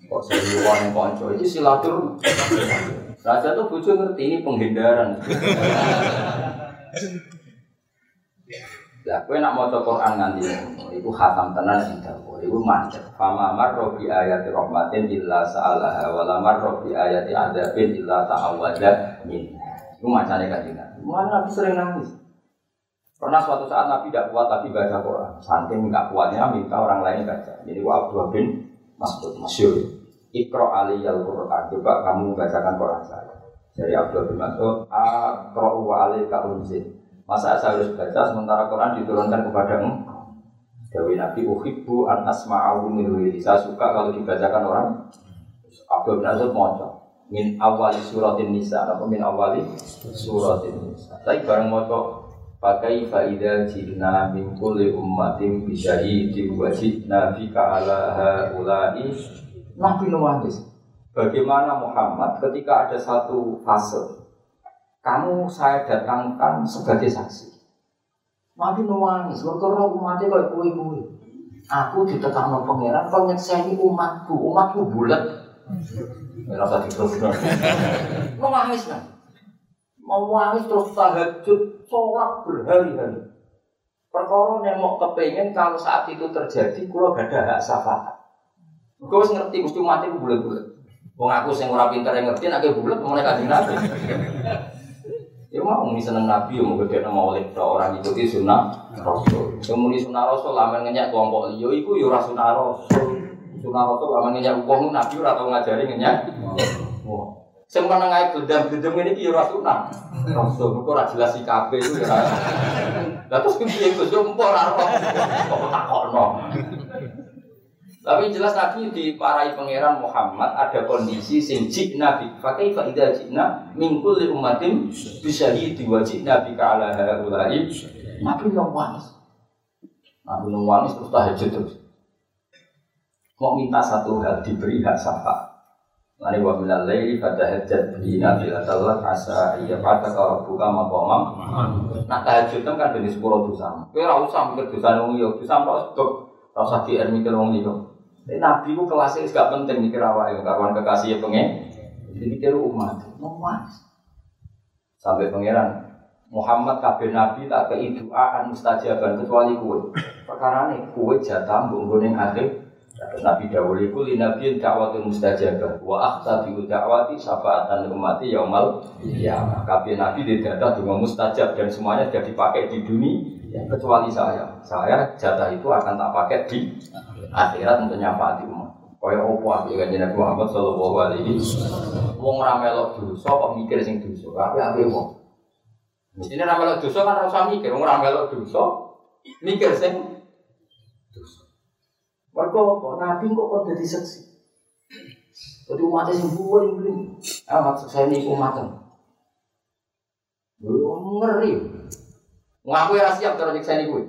Kok seriuan yang konco ini silatur. Raja tuh bujuk ngerti ini penghindaran. Ya, kowe nak maca Quran nganti iku khatam tenan sing dawa. Iku macet. Fama marra bi ayati rahmatin illa sa'alaha wa la marra bi ayati adzabin illa ta'awwadha min. Iku macane kanjeng Nabi. Mana Nabi sering nangis. Pernah suatu saat Nabi tidak kuat lagi baca Quran. Saking nggak kuatnya minta orang lain baca. Jadi wa Abdullah bin Mas'ud masyhur. Ikro aliyal Quran. Coba kamu bacakan Quran saya. Dari Abdullah bin Mas'ud. Akro wa alika unzil. Masa saya harus baca sementara Quran diturunkan kepada engkau? Dewi Nabi uhibbu an asma'ahu min Saya suka kalau dibacakan orang. Abdul bin Azud moco. Min awali suratin nisa. Apa min awali suratin nisa. Tapi bareng moco. Pakai faidah jina min kulli ummatin bisyahidin wajibna bika ala haulai Nabi nuwandis. Bagaimana Muhammad ketika ada satu fase kamu saya datangkan sebagai saksi. Nabi nangis, berkorban umatnya kayak kue kue. Aku ditekan no pangeran, kau nyekseni umatku, umatku bulat. Merasa diteruskan. Nangis kan? Mau nangis terus tahajud, sholat berhari-hari. Perkara yang mau kepengen kalau saat itu terjadi, kalau gak ada hak syafaat. Gue ngerti, mesti mati bulat-bulat. Wong aku sing ora pinter yang ngerti, nak bulat mulai kajian nabi. Ya mau muni seneng Nabi, ya mau gede nama oleh orang ikuti sunnah Rasul. Yang muni sunnah Rasul, lamen ngenyak kelompok liyo, iku ya ora sunnah Rasul. Sunnah Rasul lamen ngenyak uang Nabi ora tau ngajari ngenyak. Wah. Sing meneng ae gendam-gendam ngene iki ya ora sunah. Rasul kok ora jelas sikape iku ya. Lah terus piye Gus yo empor ora kok. Tapi jelas Nabi diparai pangeran Muhammad ada kondisi sing Nabi. Fakai fa idza jina min kulli ummatin bisyahidi wa jina bika ala haula'i. Nabi nangis. Nabi nangis terus tahajud terus. Mau minta satu hal diberi hak syafaat. Lani wa minal laili fatahajjat bihi nafilatallah asa iya pada kalau buka maqamam. Nah tahajud kan dari sepuluh dosa. Kowe ora usah mikir dosa liya, dosa kok usah di mikir wong liya. Nabi ku kelasnya gak penting mikir awake kawan kekasih ya pengen. Jadi mikir umat, umat. Sampai pangeran Muhammad kabeh nabi tak kei doa an mustajaban kecuali kue. Perkara ini kue jatah mbok ning akhir Terus Nabi Dawud itu li nabiyin dakwatun mustajabah wa akhta bi dakwati syafaatan umati yaumal ya kabeh nabi di data dengan mustajab dan semuanya sudah dipakai di dunia kecuali saya. Saya jatah itu akan tak pakai di akhirat untuk nyafaati umat. Kaya opo api kan Nabi Muhammad sallallahu alaihi wasallam. Wong ora melok dosa kok mikir sing dosa. Api-api wong. Mestine ora melok dosa kan ora usah mikir, wong ora melok dosa mikir sing Mereka kok Nabi kok kok jadi seksi. Jadi umatnya sing buah ini. Ah maksud saya ini. Belum ngeri. Ngaku ya siap terus nyiksa ini gue.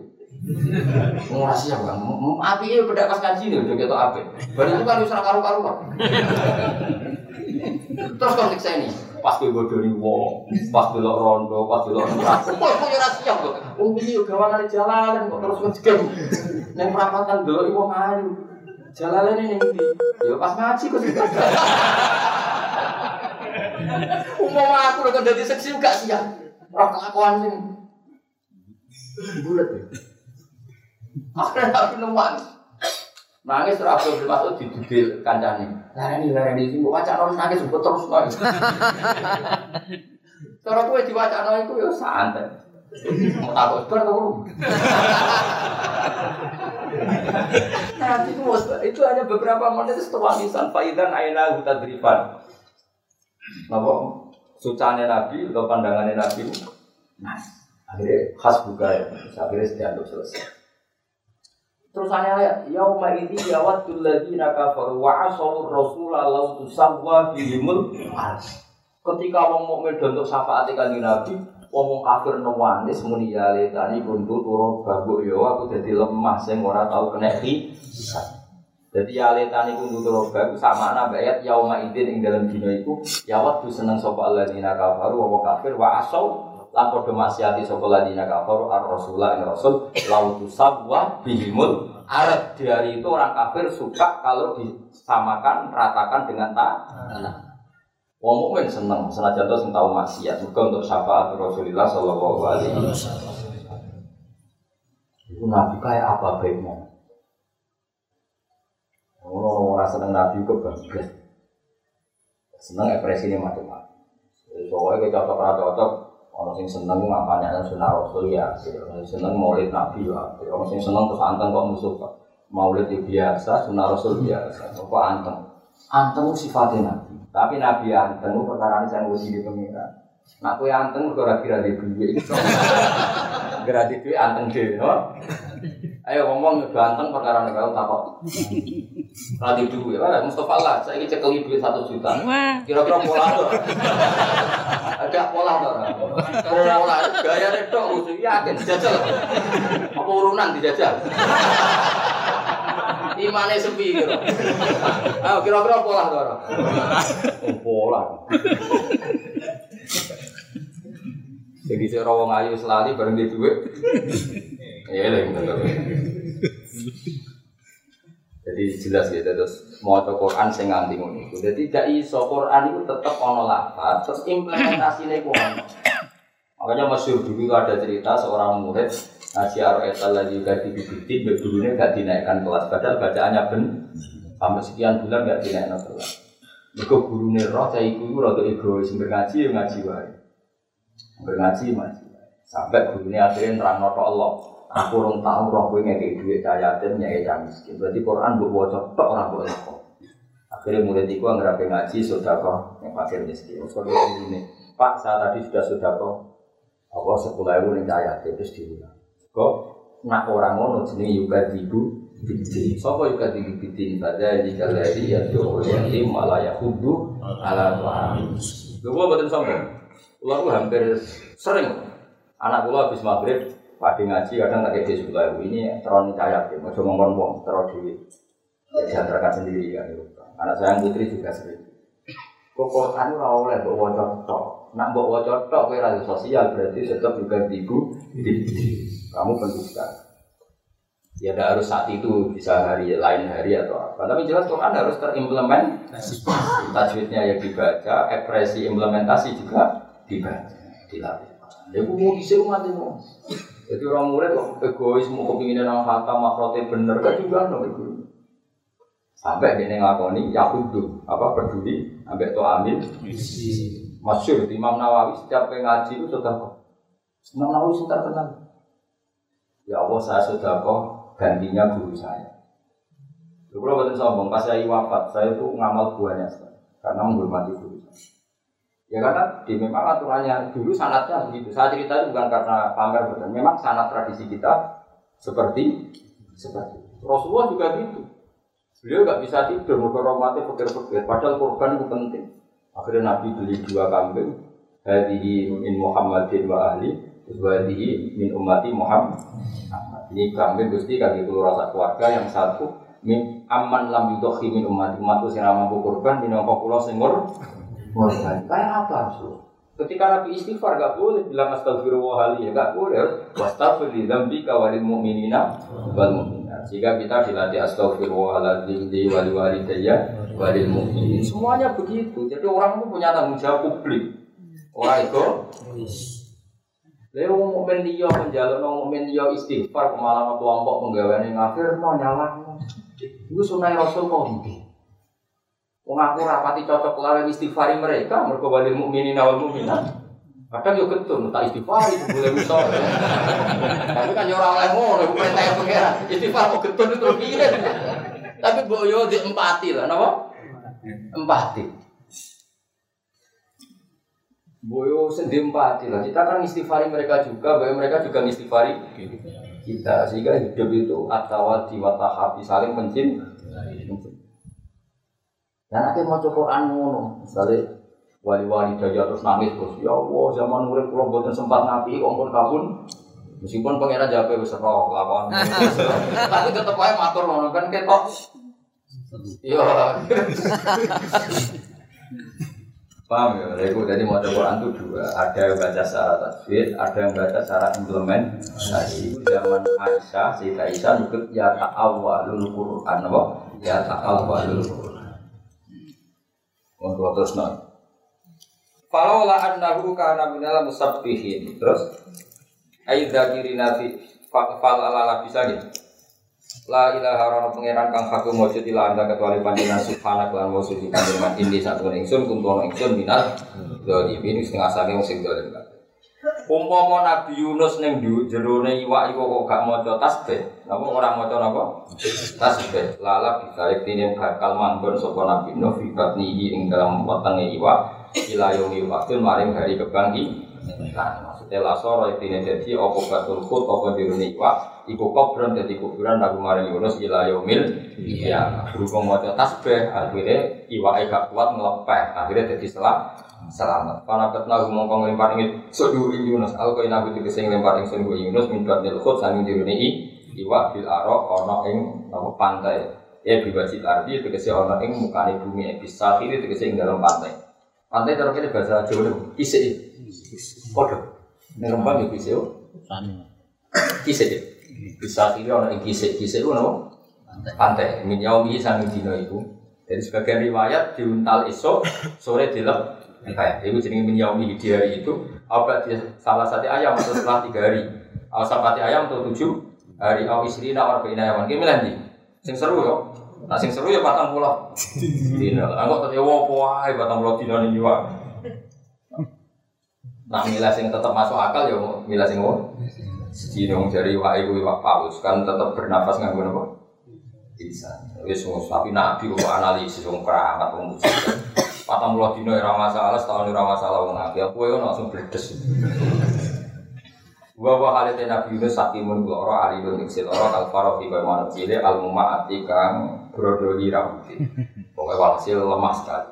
Nggak siap kan. Api itu beda pas ngaji nih udah gitu api. Baru itu kan usah karu-karu kan. Terus kau nyiksa ini. Pas gue bodoh nih wong, pas belok rondo, pas belok rondo. Kok kok ya siap kok. Wong ini juga gawangan jalan kok terus ngecek. Neng perapatan dulu ibu ngayu. Jalan ini nih. Ya pas ngaji kok juga. Umum aku udah jadi seksi juga siap. Rok kelakuan sih. Bulat ya. Akhirnya tapi nuan. Nangis terus Abdul Mas'ud didudil kancane. Larani larani sing mbok wacana nangis mbok terus nangis. Cara kowe diwacana iku ya santai. Mau takut bar to Nah, itu, itu hanya beberapa menit setelah nisan faidan aina hutadrifan. Napa? Sucane Nabi atau pandangannya Nabi. Nah, akhirnya khas buka ya. Akhirnya dianggap selesai. Terus ayat yauma idzi yawaddul ladzina kafaru wa asaw rasula law tusawwa bihimul Ketika wong mukmin untuk syafaat kanjeng Nabi, wong kafir newanis muni ya letani kuntu turu babu yo aku dadi lemah sing ora tau kena hisab. Jadi ya letani kuntu turu babu sama ana ayat yauma idzin ing dalam dina iku ya waktu seneng sapa alladzina kafaru wong kafir wa asaw lan padha maksiati sapa ladina kafaru ar rasulullah ing rasul lautu sabwa bihimul di hari itu orang kafir suka kalau disamakan ratakan dengan tanah Wong mukmin seneng, senajan to sing tau maksiat, muga untuk syafaat Rasulullah sallallahu alaihi wasallam. Itu nabi kayak apa baiknya? Oh, orang seneng nabi kok bagus. Seneng ekspresinya macam-macam. Soalnya kita cocok rata cocok, orang sing seneng ngapain yang sunnah Rasul ya, orang seneng maulid nabi ya, orang sing seneng terus anteng kok musuh Maulid itu biasa, sunnah Rasul biasa, kok anteng. Anteng sifatnya nabi. Tapi Nabi anteng itu perkara ini saya nguji di pengira. Nak kue anteng itu kira-kira di duit. Kira di duit anteng deh, no? Ayo ngomong udah anteng perkara ini kalau takut. Radi duit, lah Mustafa lah. Saya ini cekeli duit satu juta. Kira-kira pola tuh. Ada pola tuh. Pola gaya itu usul yakin jajal. Apa urunan dijajal? Imane sepi kira. Ayo kira-kira pola to ora? Oh, pola. Jadi saya wong ayu selali bareng di duit. Ya bener. Jadi jelas ya terus mau Quran sing nganti iku. Jadi gak iso Quran itu tetep ono lafaz, terus implementasine ku ono. Makanya masyur dulu ada cerita seorang murid Nasi Aroetal lagi ganti bibiti, dulunya gak dinaikkan kelas. Padahal bacaannya ben sampai sekian bulan gak dinaikkan kelas. Mereka guru roh, saya ikut untuk egois, ngaji ya ngaji wae. Ngaji ngaji. Sampai gurunya akhirnya terang noto Allah. Aku orang tahu roh gue ngekei duit cahaya yatim nyai cah miskin. Berarti Quran buat bocor tok orang buat nopo. Akhirnya mulai tiku nggak ngaji sudah kok yang fakir miskin. Soalnya ini Pak saya tadi sudah sudah kok apa sepuluh ribu nih cahaya yatim terus diulang. Kok nak orang ngono jenis juga dibu bidin. Sopo juga di bidin pada jika lagi ya tuh yang malah ya hudu ala tuhan. Gue betul sombong. Ular hampir sering Anak kula habis maghrib pagi ngaji kadang tak kayak sebelah ini cahaya ya, mau cuma ngomong teron di diantarkan sendiri kan itu. Anak saya yang putri juga sering. Kok Quran ora oleh mbok waca. Nak mbok waca tok sosial berarti tetap juga ibu kamu pendusta. Ya tidak harus saat itu bisa hari lain hari atau apa. Tapi jelas Quran harus terimplement. Tajwidnya yang dibaca, ekspresi implementasi juga dibaca, dilatih. Ya aku mau isi umat itu. Jadi orang murid kok egois mau kepingin nang kata makrote bener kan juga no itu. Sampai dia ngakoni yahudu apa peduli sampai to amil. Masyur Imam Nawawi setiap ngaji itu sudah kok. Imam Nawawi sudah kenal. Ya Allah saya sudah kok gantinya guru saya. Dulu kalau sombong, pas saya wafat, saya itu ngamal buahnya karena menghormati guru. Ya karena di memang aturannya dulu sanatnya begitu. Saya cerita itu bukan karena pamer bukan. Memang sanat tradisi kita seperti seperti Rasulullah juga gitu. Beliau nggak bisa tidur, mati pikir-pikir. Padahal korban itu penting. Akhirnya Nabi beli dua kambing. Hadihi min Muhammadin wa ahli. Hadihi min ummati Muhammad. Ini kambing gusti kaki keluar rasa keluarga yang satu min aman lam yudokhi min ummati umatku sing mampu korban Mulai kayak apa Rasul? Ketika Nabi istighfar gak boleh bilang astagfirullahaladzim ya gak boleh harus wastafir di dambi kawalil mu'minina wal mu'minat. Jika kita dilatih astagfirullahaladzim di wali wali daya walil mu'minin. Semuanya begitu. Jadi orang itu punya tanggung jawab publik. Orang itu Lalu mukmin dia menjalin mukmin dia istighfar kemalangan kelompok penggawean yang ngafir mau nyala. Itu sunai Rasul kok Wong aku rapati cocok lawan istighfari mereka, mereka wali mukminin awal mukminat. Kadang yo getun, tak istighfari boleh misal. Tapi kan yo ora oleh ngono, iku perintah pengira. Istighfar kok getun itu piye? Tapi mbok yo di empati lah, napa? Empati. Boyo sedih empati lah. Kita kan istighfari mereka juga, bahwa mereka juga istighfari kita. Sehingga hidup itu atau diwatahabi saling mencintai. Dan nanti mau coba anu, misalnya wali-wali daya terus nangis terus, ya Allah zaman murid pulau buatan sempat nabi, kompon kabun, meskipun pangeran jawab wis roh lakon, tapi tetap aja matur ngono kan ketok, iya. Paham ya? Lego tadi mau Quran itu dua, ada yang baca secara tajwid, ada yang baca secara implementasi. Zaman Aisyah, Sayyidah Aisyah ikut ya ta'awwalul Quran, apa? Ya ta'awwalul Quran. Untuk terus nol. Falau la annahu kana minal musabbihin. Terus ayat dzakiri nabi fal ala bisa gitu. La ilaha illallah pangeran kang hakum wujud ila anda kecuali panjenengan subhanak lan wa suci panjenengan ini satu ingsun kuntono ingsun minal dzalimin setengah saking sing dolim Umpama Nabi Yunus ning jerone iwak iku kok gak maca tasbih, napa ora maca napa? Tasbih. Lala bisa iktine bakal manggon sapa Nabi Nuh fi batnihi ing dalam wetenge iwak ila yaumi waktu maring hari kebangki. Maksudnya lasoro iktine dadi apa batul khut apa jerone iwak iku kubron dadi kuburan Nabi maring Yunus ila yaumil ya berhubung maca tasbih akhirnya iwake gak kuat ngelepeh akhirnya dadi selam selamat. Karena ketna ngomong kong lempar ingin sedu Yunus. Al kau nabi tiga sing lempar ing sedu Yunus minta nilkut sambil diruni i iwa bil aro ono ing pantai. Ya bibaji arti itu kesi ono ing mukane bumi ebis sahiri itu kesi ing dalam pantai. Pantai kita bahasa Jawa itu kisih. Kodo. Ini rempang ya kisih. Kisih. Bisa kiri ono ing kisih kisih itu nama pantai. Min yaumi sambil dino itu. Jadi sebagian riwayat diuntal esok sore dilep Kayak. Itu jenis min yaumi di hari itu. Apa dia salah satu ayam atau setelah tiga hari. Atau sapati ayam atau tujuh hari awal istri nak warga inayawan gimana nih sing seru yo. Nah sing seru ya batang pulau. Dino aku tadi wow puai batang pulau dino nih juga Nah milah sing tetap masuk akal ya milah sing apa? Siji dong dari wa iku iwak paus kan tetap bernafas nganggo apa? Bisa. Wis tapi nabi kok analisis wong keramat wong Patang puluh dino ora masalah, setahun ora masalah wong nabi. Aku yo langsung bledes. Wa wa halite Nabi Yunus sakimun loro alilun iksil loro kal faro fi kaya manuk cile al mumaati kang brodoli rambut. Pokoke walhasil lemah sekali.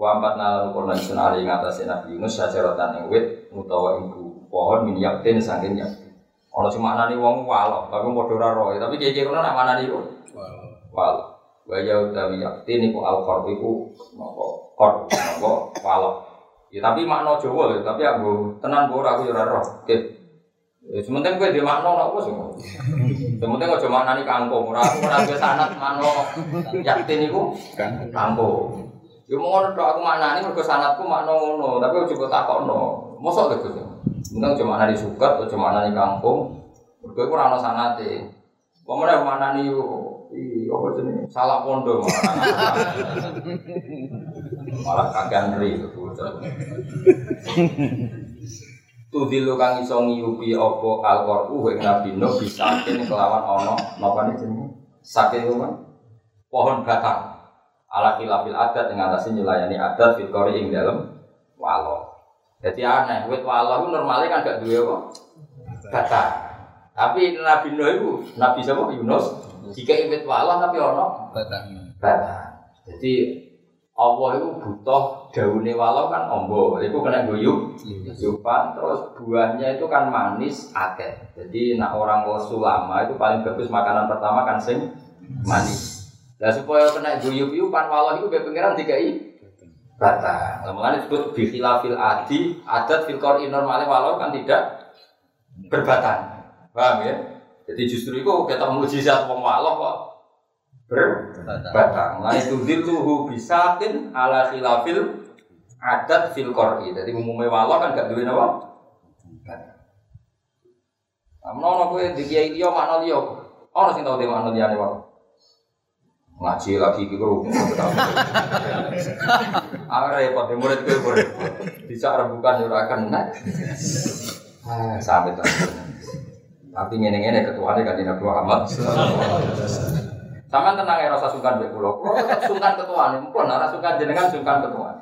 Wa ampat nalan kono ingsun ali Nabi Yunus sajaratan ing wit utawa ing pohon min yaktin saking yaktin. Sing maknani wong walo, tapi padha ora roe, tapi kiye-kiye kono nak maknani walo. Walo. Wa ya utawi yaktin iku al qarb iku napa qor napa walo. Ya tapi makna Jawa lho, tapi aku tenan ora aku ya ora roh. Oke. Ya sementing gue di makna ora sih. Sementing aja maknani kangkung, ora aku ora duwe sanad makna yakin iku kangkung. Ya mau ngono tok aku maknani mergo sanadku makna ngono, tapi aja kok takokno. Mosok lho Gus. Sementing aja maknani sukat, aja maknani kangkung. Mergo iku ora ana sanate. Pemene maknani iya apa jenenge? Salah pondok malah. Malah kagian ri. Tudilu kang iso ngiyupi apa alqur'u wa nabi no bisa kelawan ana napa jenenge saking pohon batang ala khilafil adat dengan atas nyulayani adat fil ing dalam walo. Jadi aneh, wit walo itu normalnya kan gak duwe apa? Batang. Tapi Nabi Nuh itu, Nabi siapa? Yunus. Jika wit walo tapi ono batang. Batang. Jadi Allah itu butuh daunnya walau kan ombo, itu kena guyup, yupan, terus buahnya itu kan manis, akeh. Jadi nak orang sulama itu paling bagus makanan pertama kan sing manis. Nah supaya kena guyup yupan walau itu biar pengiran tiga i bata. Lalu disebut bihilafil adi, adat filkor normalnya walau kan tidak berbatang. Paham ya? Jadi justru itu kita mujizat wong walau kok berbatang. Nah itu bisa bisakin ala khilafil adat fil qori. Jadi umumnya wala kan gak duwe napa? Namun ono kowe di kiai dia makna liya. Ono sing tau de makna liyane wae. Ngaji lagi iki kok. Ah repot murid kowe murid. Bisa rembukan yo ora kena. Ah sampe Tapi ngene-ngene ketuane kan Nabi Muhammad. Sama tenang ya rasa sungkan be pulau. Pulau sungkan ketua nih, mungkin nara sungkan jenengan sungkan ketua.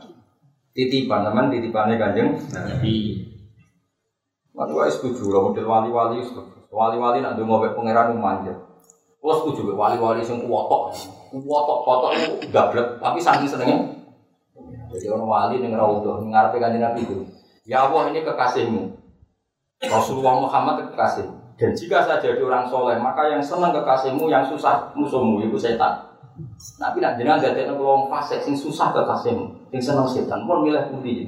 Titipan teman titipannya kanjeng Nabi. Wae setuju lah model wali-wali. Wali-wali nak mau be pangeran manja. Pulau setuju be wali-wali sing kuwotok. Kuwotok kotok itu gablek tapi saking senengnya. Jadi orang wali ning raudhah ngarepe kanjeng Nabi itu. Ya Allah ini kekasihmu. Rasulullah Muhammad kekasihmu. Dan jika saya jadi orang soleh, maka yang senang kekasihmu, yang susah musuhmu itu setan. Nabi nak jenengan dadi nek wong fasik sing susah kekasihmu, sing seneng setan, pun milih pundi.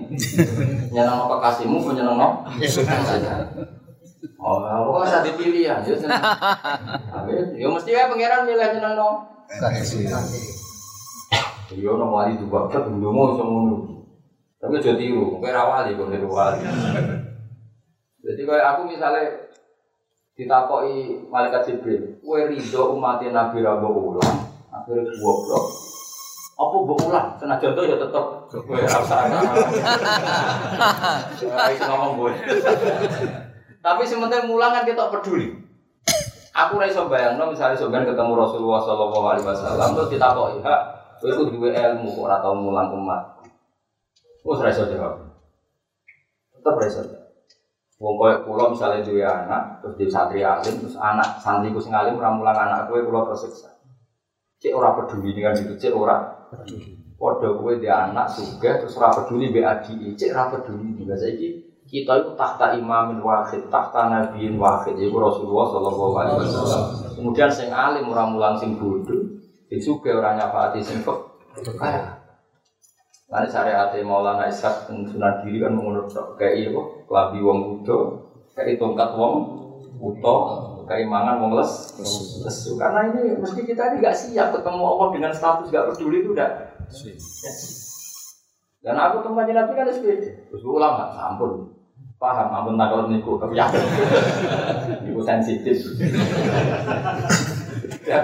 Nyenengno kekasihmu pun nyenengno setan. Oh, kok usah dipilih ya, yo seneng. Yo mesti ya pangeran milih nyenengno kasih. Yo ono wali juga ket ndonga iso ngono. Tapi aja tiru, kowe ra wali kok niru wali. Jadi kayak aku misalnya ditakoi malaikat Jibril, kue ridho umat Nabi Rabu ulang, akhirnya goblok. Apa mbok ulang? Senajan to ya tetep kowe rasa. Itu ngomong gue. Tapi sementara mulang kan kita peduli. Aku ora iso misalnya sampean ketemu Rasulullah sallallahu alaihi wasallam terus ditakoki, "Hak, kowe iku duwe ilmu kok ora tau mulang umat." Wes ora jawab. Tetep ora. Wong koyo kula misalnya duwe anak, terus di santri alim, terus anak santriku sing alim ora mulang anak kowe kula tersiksa. Cek ora peduli dengan itu, cek ora peduli. Padha kowe di anak sugih terus ora peduli mbek cek ora peduli. Juga saiki kita itu tahta imamin wahid, tahta nabiin wahid, yaitu Rasulullah Shallallahu Alaihi Wasallam. Kemudian sing alim orang mulang sing bodoh, sing sugih ora nyafati sing kaya. Lalu syariat Maulana Ishak dan Sunan Diri kan menurut kayak iya kok kelabi wong kudo, kayak tongkat wong uto, kayak mangan wong les, lesu. Karena ini mesti kita ini nggak siap ketemu Allah dengan status gak peduli itu udah. Dan aku teman Nabi kan SPD, terus ulama, ampun, paham, ampun takut niku, tapi ya, niku sensitif. Ya,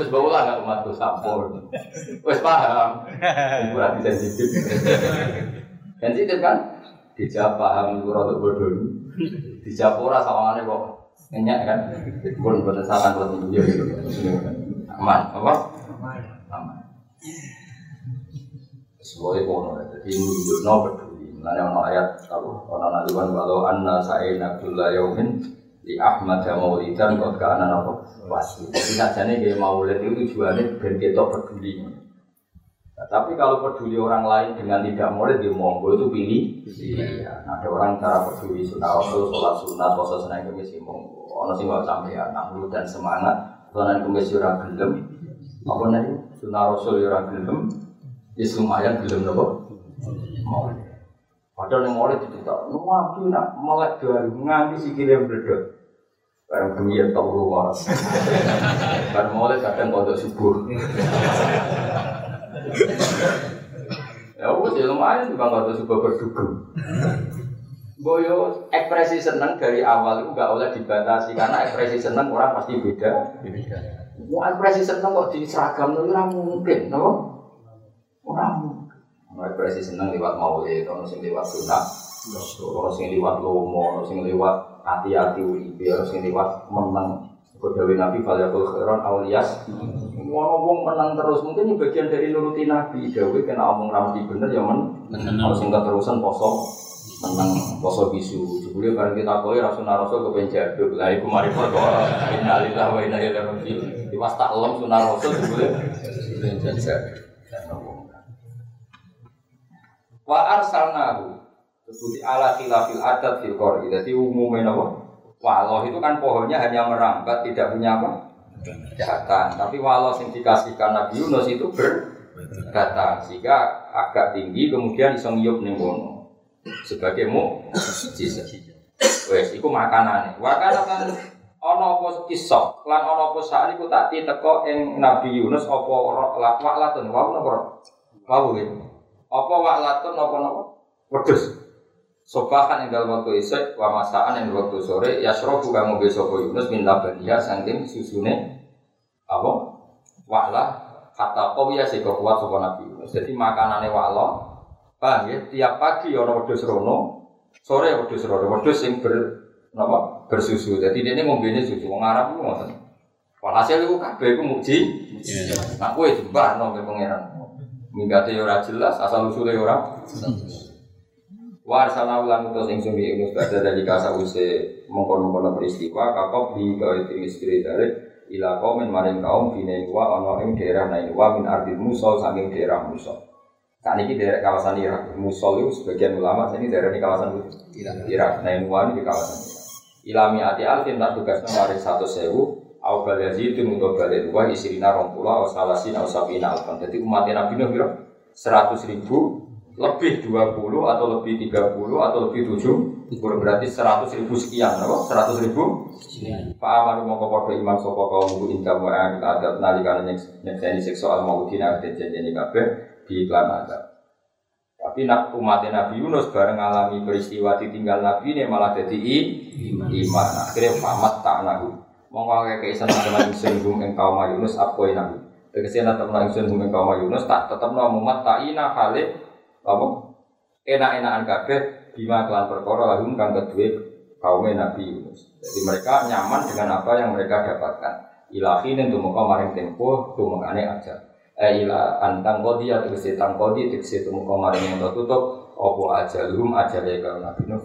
terus bawa lah nggak umatku sampur. Wes paham. Ibu lagi sensitif. Sensitif kan? Dijawab paham itu rada bodoh. Dijawab ora sawangane kok nyenyak kan. Pun boten salah kalau itu ya. Aman, apa? Aman. Semuanya kono, jadi nunjukno peduli. Mulane ono ayat apa? Ono naluan walau anna sa'ina kulla yaumin di Ahmad dan Maulidan kok kana apa? Wasli. Jadi sajane kayak maulid itu tujuannya ben ketok peduli. Nah, tapi kalau peduli orang lain dengan tidak maulid dia monggo itu pilih. Iya. Nah, ada orang cara peduli sunnah rasul, sholat sunat, puasa senin kemis ya monggo. Ono sing nggak sampai ya, nanglu dan semangat. Senin kemis ya ora gelem. Apa nih? Sunnah rasul ya ora gelem. Ya lumayan gelem nopo? Maulid. Padahal yang maulid itu tak, nabi nak melek dari nganti sikilnya berdua. Barang bunyi ya tau rumah. Kan maulid kadang kodok subuh. Ya wes ya lumayan juga ada sebuah berdugem. Boyo ekspresi seneng dari awal itu nggak boleh dibatasi karena ekspresi seneng orang pasti beda. Mau ekspresi seneng kok di seragam itu mungkin, no? Orang mungkin. Mau ekspresi seneng lewat maulid, orang sing lewat sunat, orang sing lewat lomo, orang sing lewat hati-hati uripe, orang sing lewat menang. Kodawi Nabi Faliyakul Khairan Auliyas Mau ngomong menang terus. Mungkin ini bagian dari nuruti Nabi. Dawi kena omong ramadi bener ya men. Kalau singkat terusan poso Menang poso bisu. Jebule bareng kita koi Rasulullah Rasul kepen jaduk. Lah iku mari foto Innalillah wa inna ilaihi raji'un. Diwas tak lem sunah Rasul jebule. Kepen jaduk Wa arsalnahu Sebuti ala khilafil adat fil qori Jadi umumnya apa? Itu kan pohonnya hanya merambat, tidak punya apa? Batang. Tapi walau yang dikasihkan Nabi Yunus itu berbatang, sehingga agak tinggi, kemudian bisa ngiyup sebagai mu Wes, itu makanan. Makanan kan ono apa kisah, lan ono apa saat itu tak teko Nabi Yunus apa waklatun, wau napa? Wau gitu. Apa waklatun apa napa? Wedhus. Sobahan yang dalam waktu isek, wa masaan yang dalam waktu sore, ya yasrofu kamu besok Yunus min labaniya sangking susune apa? Wa'la kata kau ya sih kuat sopan Nabi Yunus. Jadi makanannya wa'la, paham ya? Tiap pagi orang wedus rono, sore wedus rono, wedus yang ber apa? bersusu. Jadi ini ngombene susu, wong Arab itu ngoten. Walhasil itu kabeh itu muji. Nah, kowe jembah nang Minggate ora jelas, asal usule ora. Wa arsalna ulan utus ing sumi Yunus pada dari kasa use mengkono-kono peristiwa kakop di gawe timis kiri dari ila kaum maring kaum bine wa ana ing daerah nain wa min ardil musol saking daerah musol. Saat ini daerah kawasan Irak, Musol itu sebagian ulama, ini daerah di kawasan Irak. Irak, nain wa di kawasan Irak. Ilami ati alfin tak tugasnya maring satu sewu, bal yazidun untuk balik dua isirina rompula, au salasin, au sabina alfan. Jadi umatnya Nabi Nuh seratus ribu lebih 20 atau lebih 30 atau lebih 7 berarti 100 ribu sekian apa? 100 ribu? Pak Amanu mau kepada iman sopo kaum bu inta mu'an adab nalikan nyekseni seksual mau dina janjani kabeh di iklan adab. Tapi nak umat Nabi Yunus bareng alami peristiwa ditinggal Nabi ini malah jadi iman. akhirnya pamat tak nahu mau kayak keisan sama ingsun hum engkau Yunus apa nahu tegese tetap nang ingsun hum engkau Yunus tak tetap nang umat tak ina khalid apa enak-enakan kabeh bima kelan perkara lahum kang kedue kaum Nabi Yunus. Jadi mereka nyaman dengan apa yang mereka dapatkan. Ilahi dan tumuka maring tempo tumukane aja. Eh ila antang kodi atau kesi tang kodi tegese tumuka maring yang tertutup opo aja lum aja ya Nabi Nuh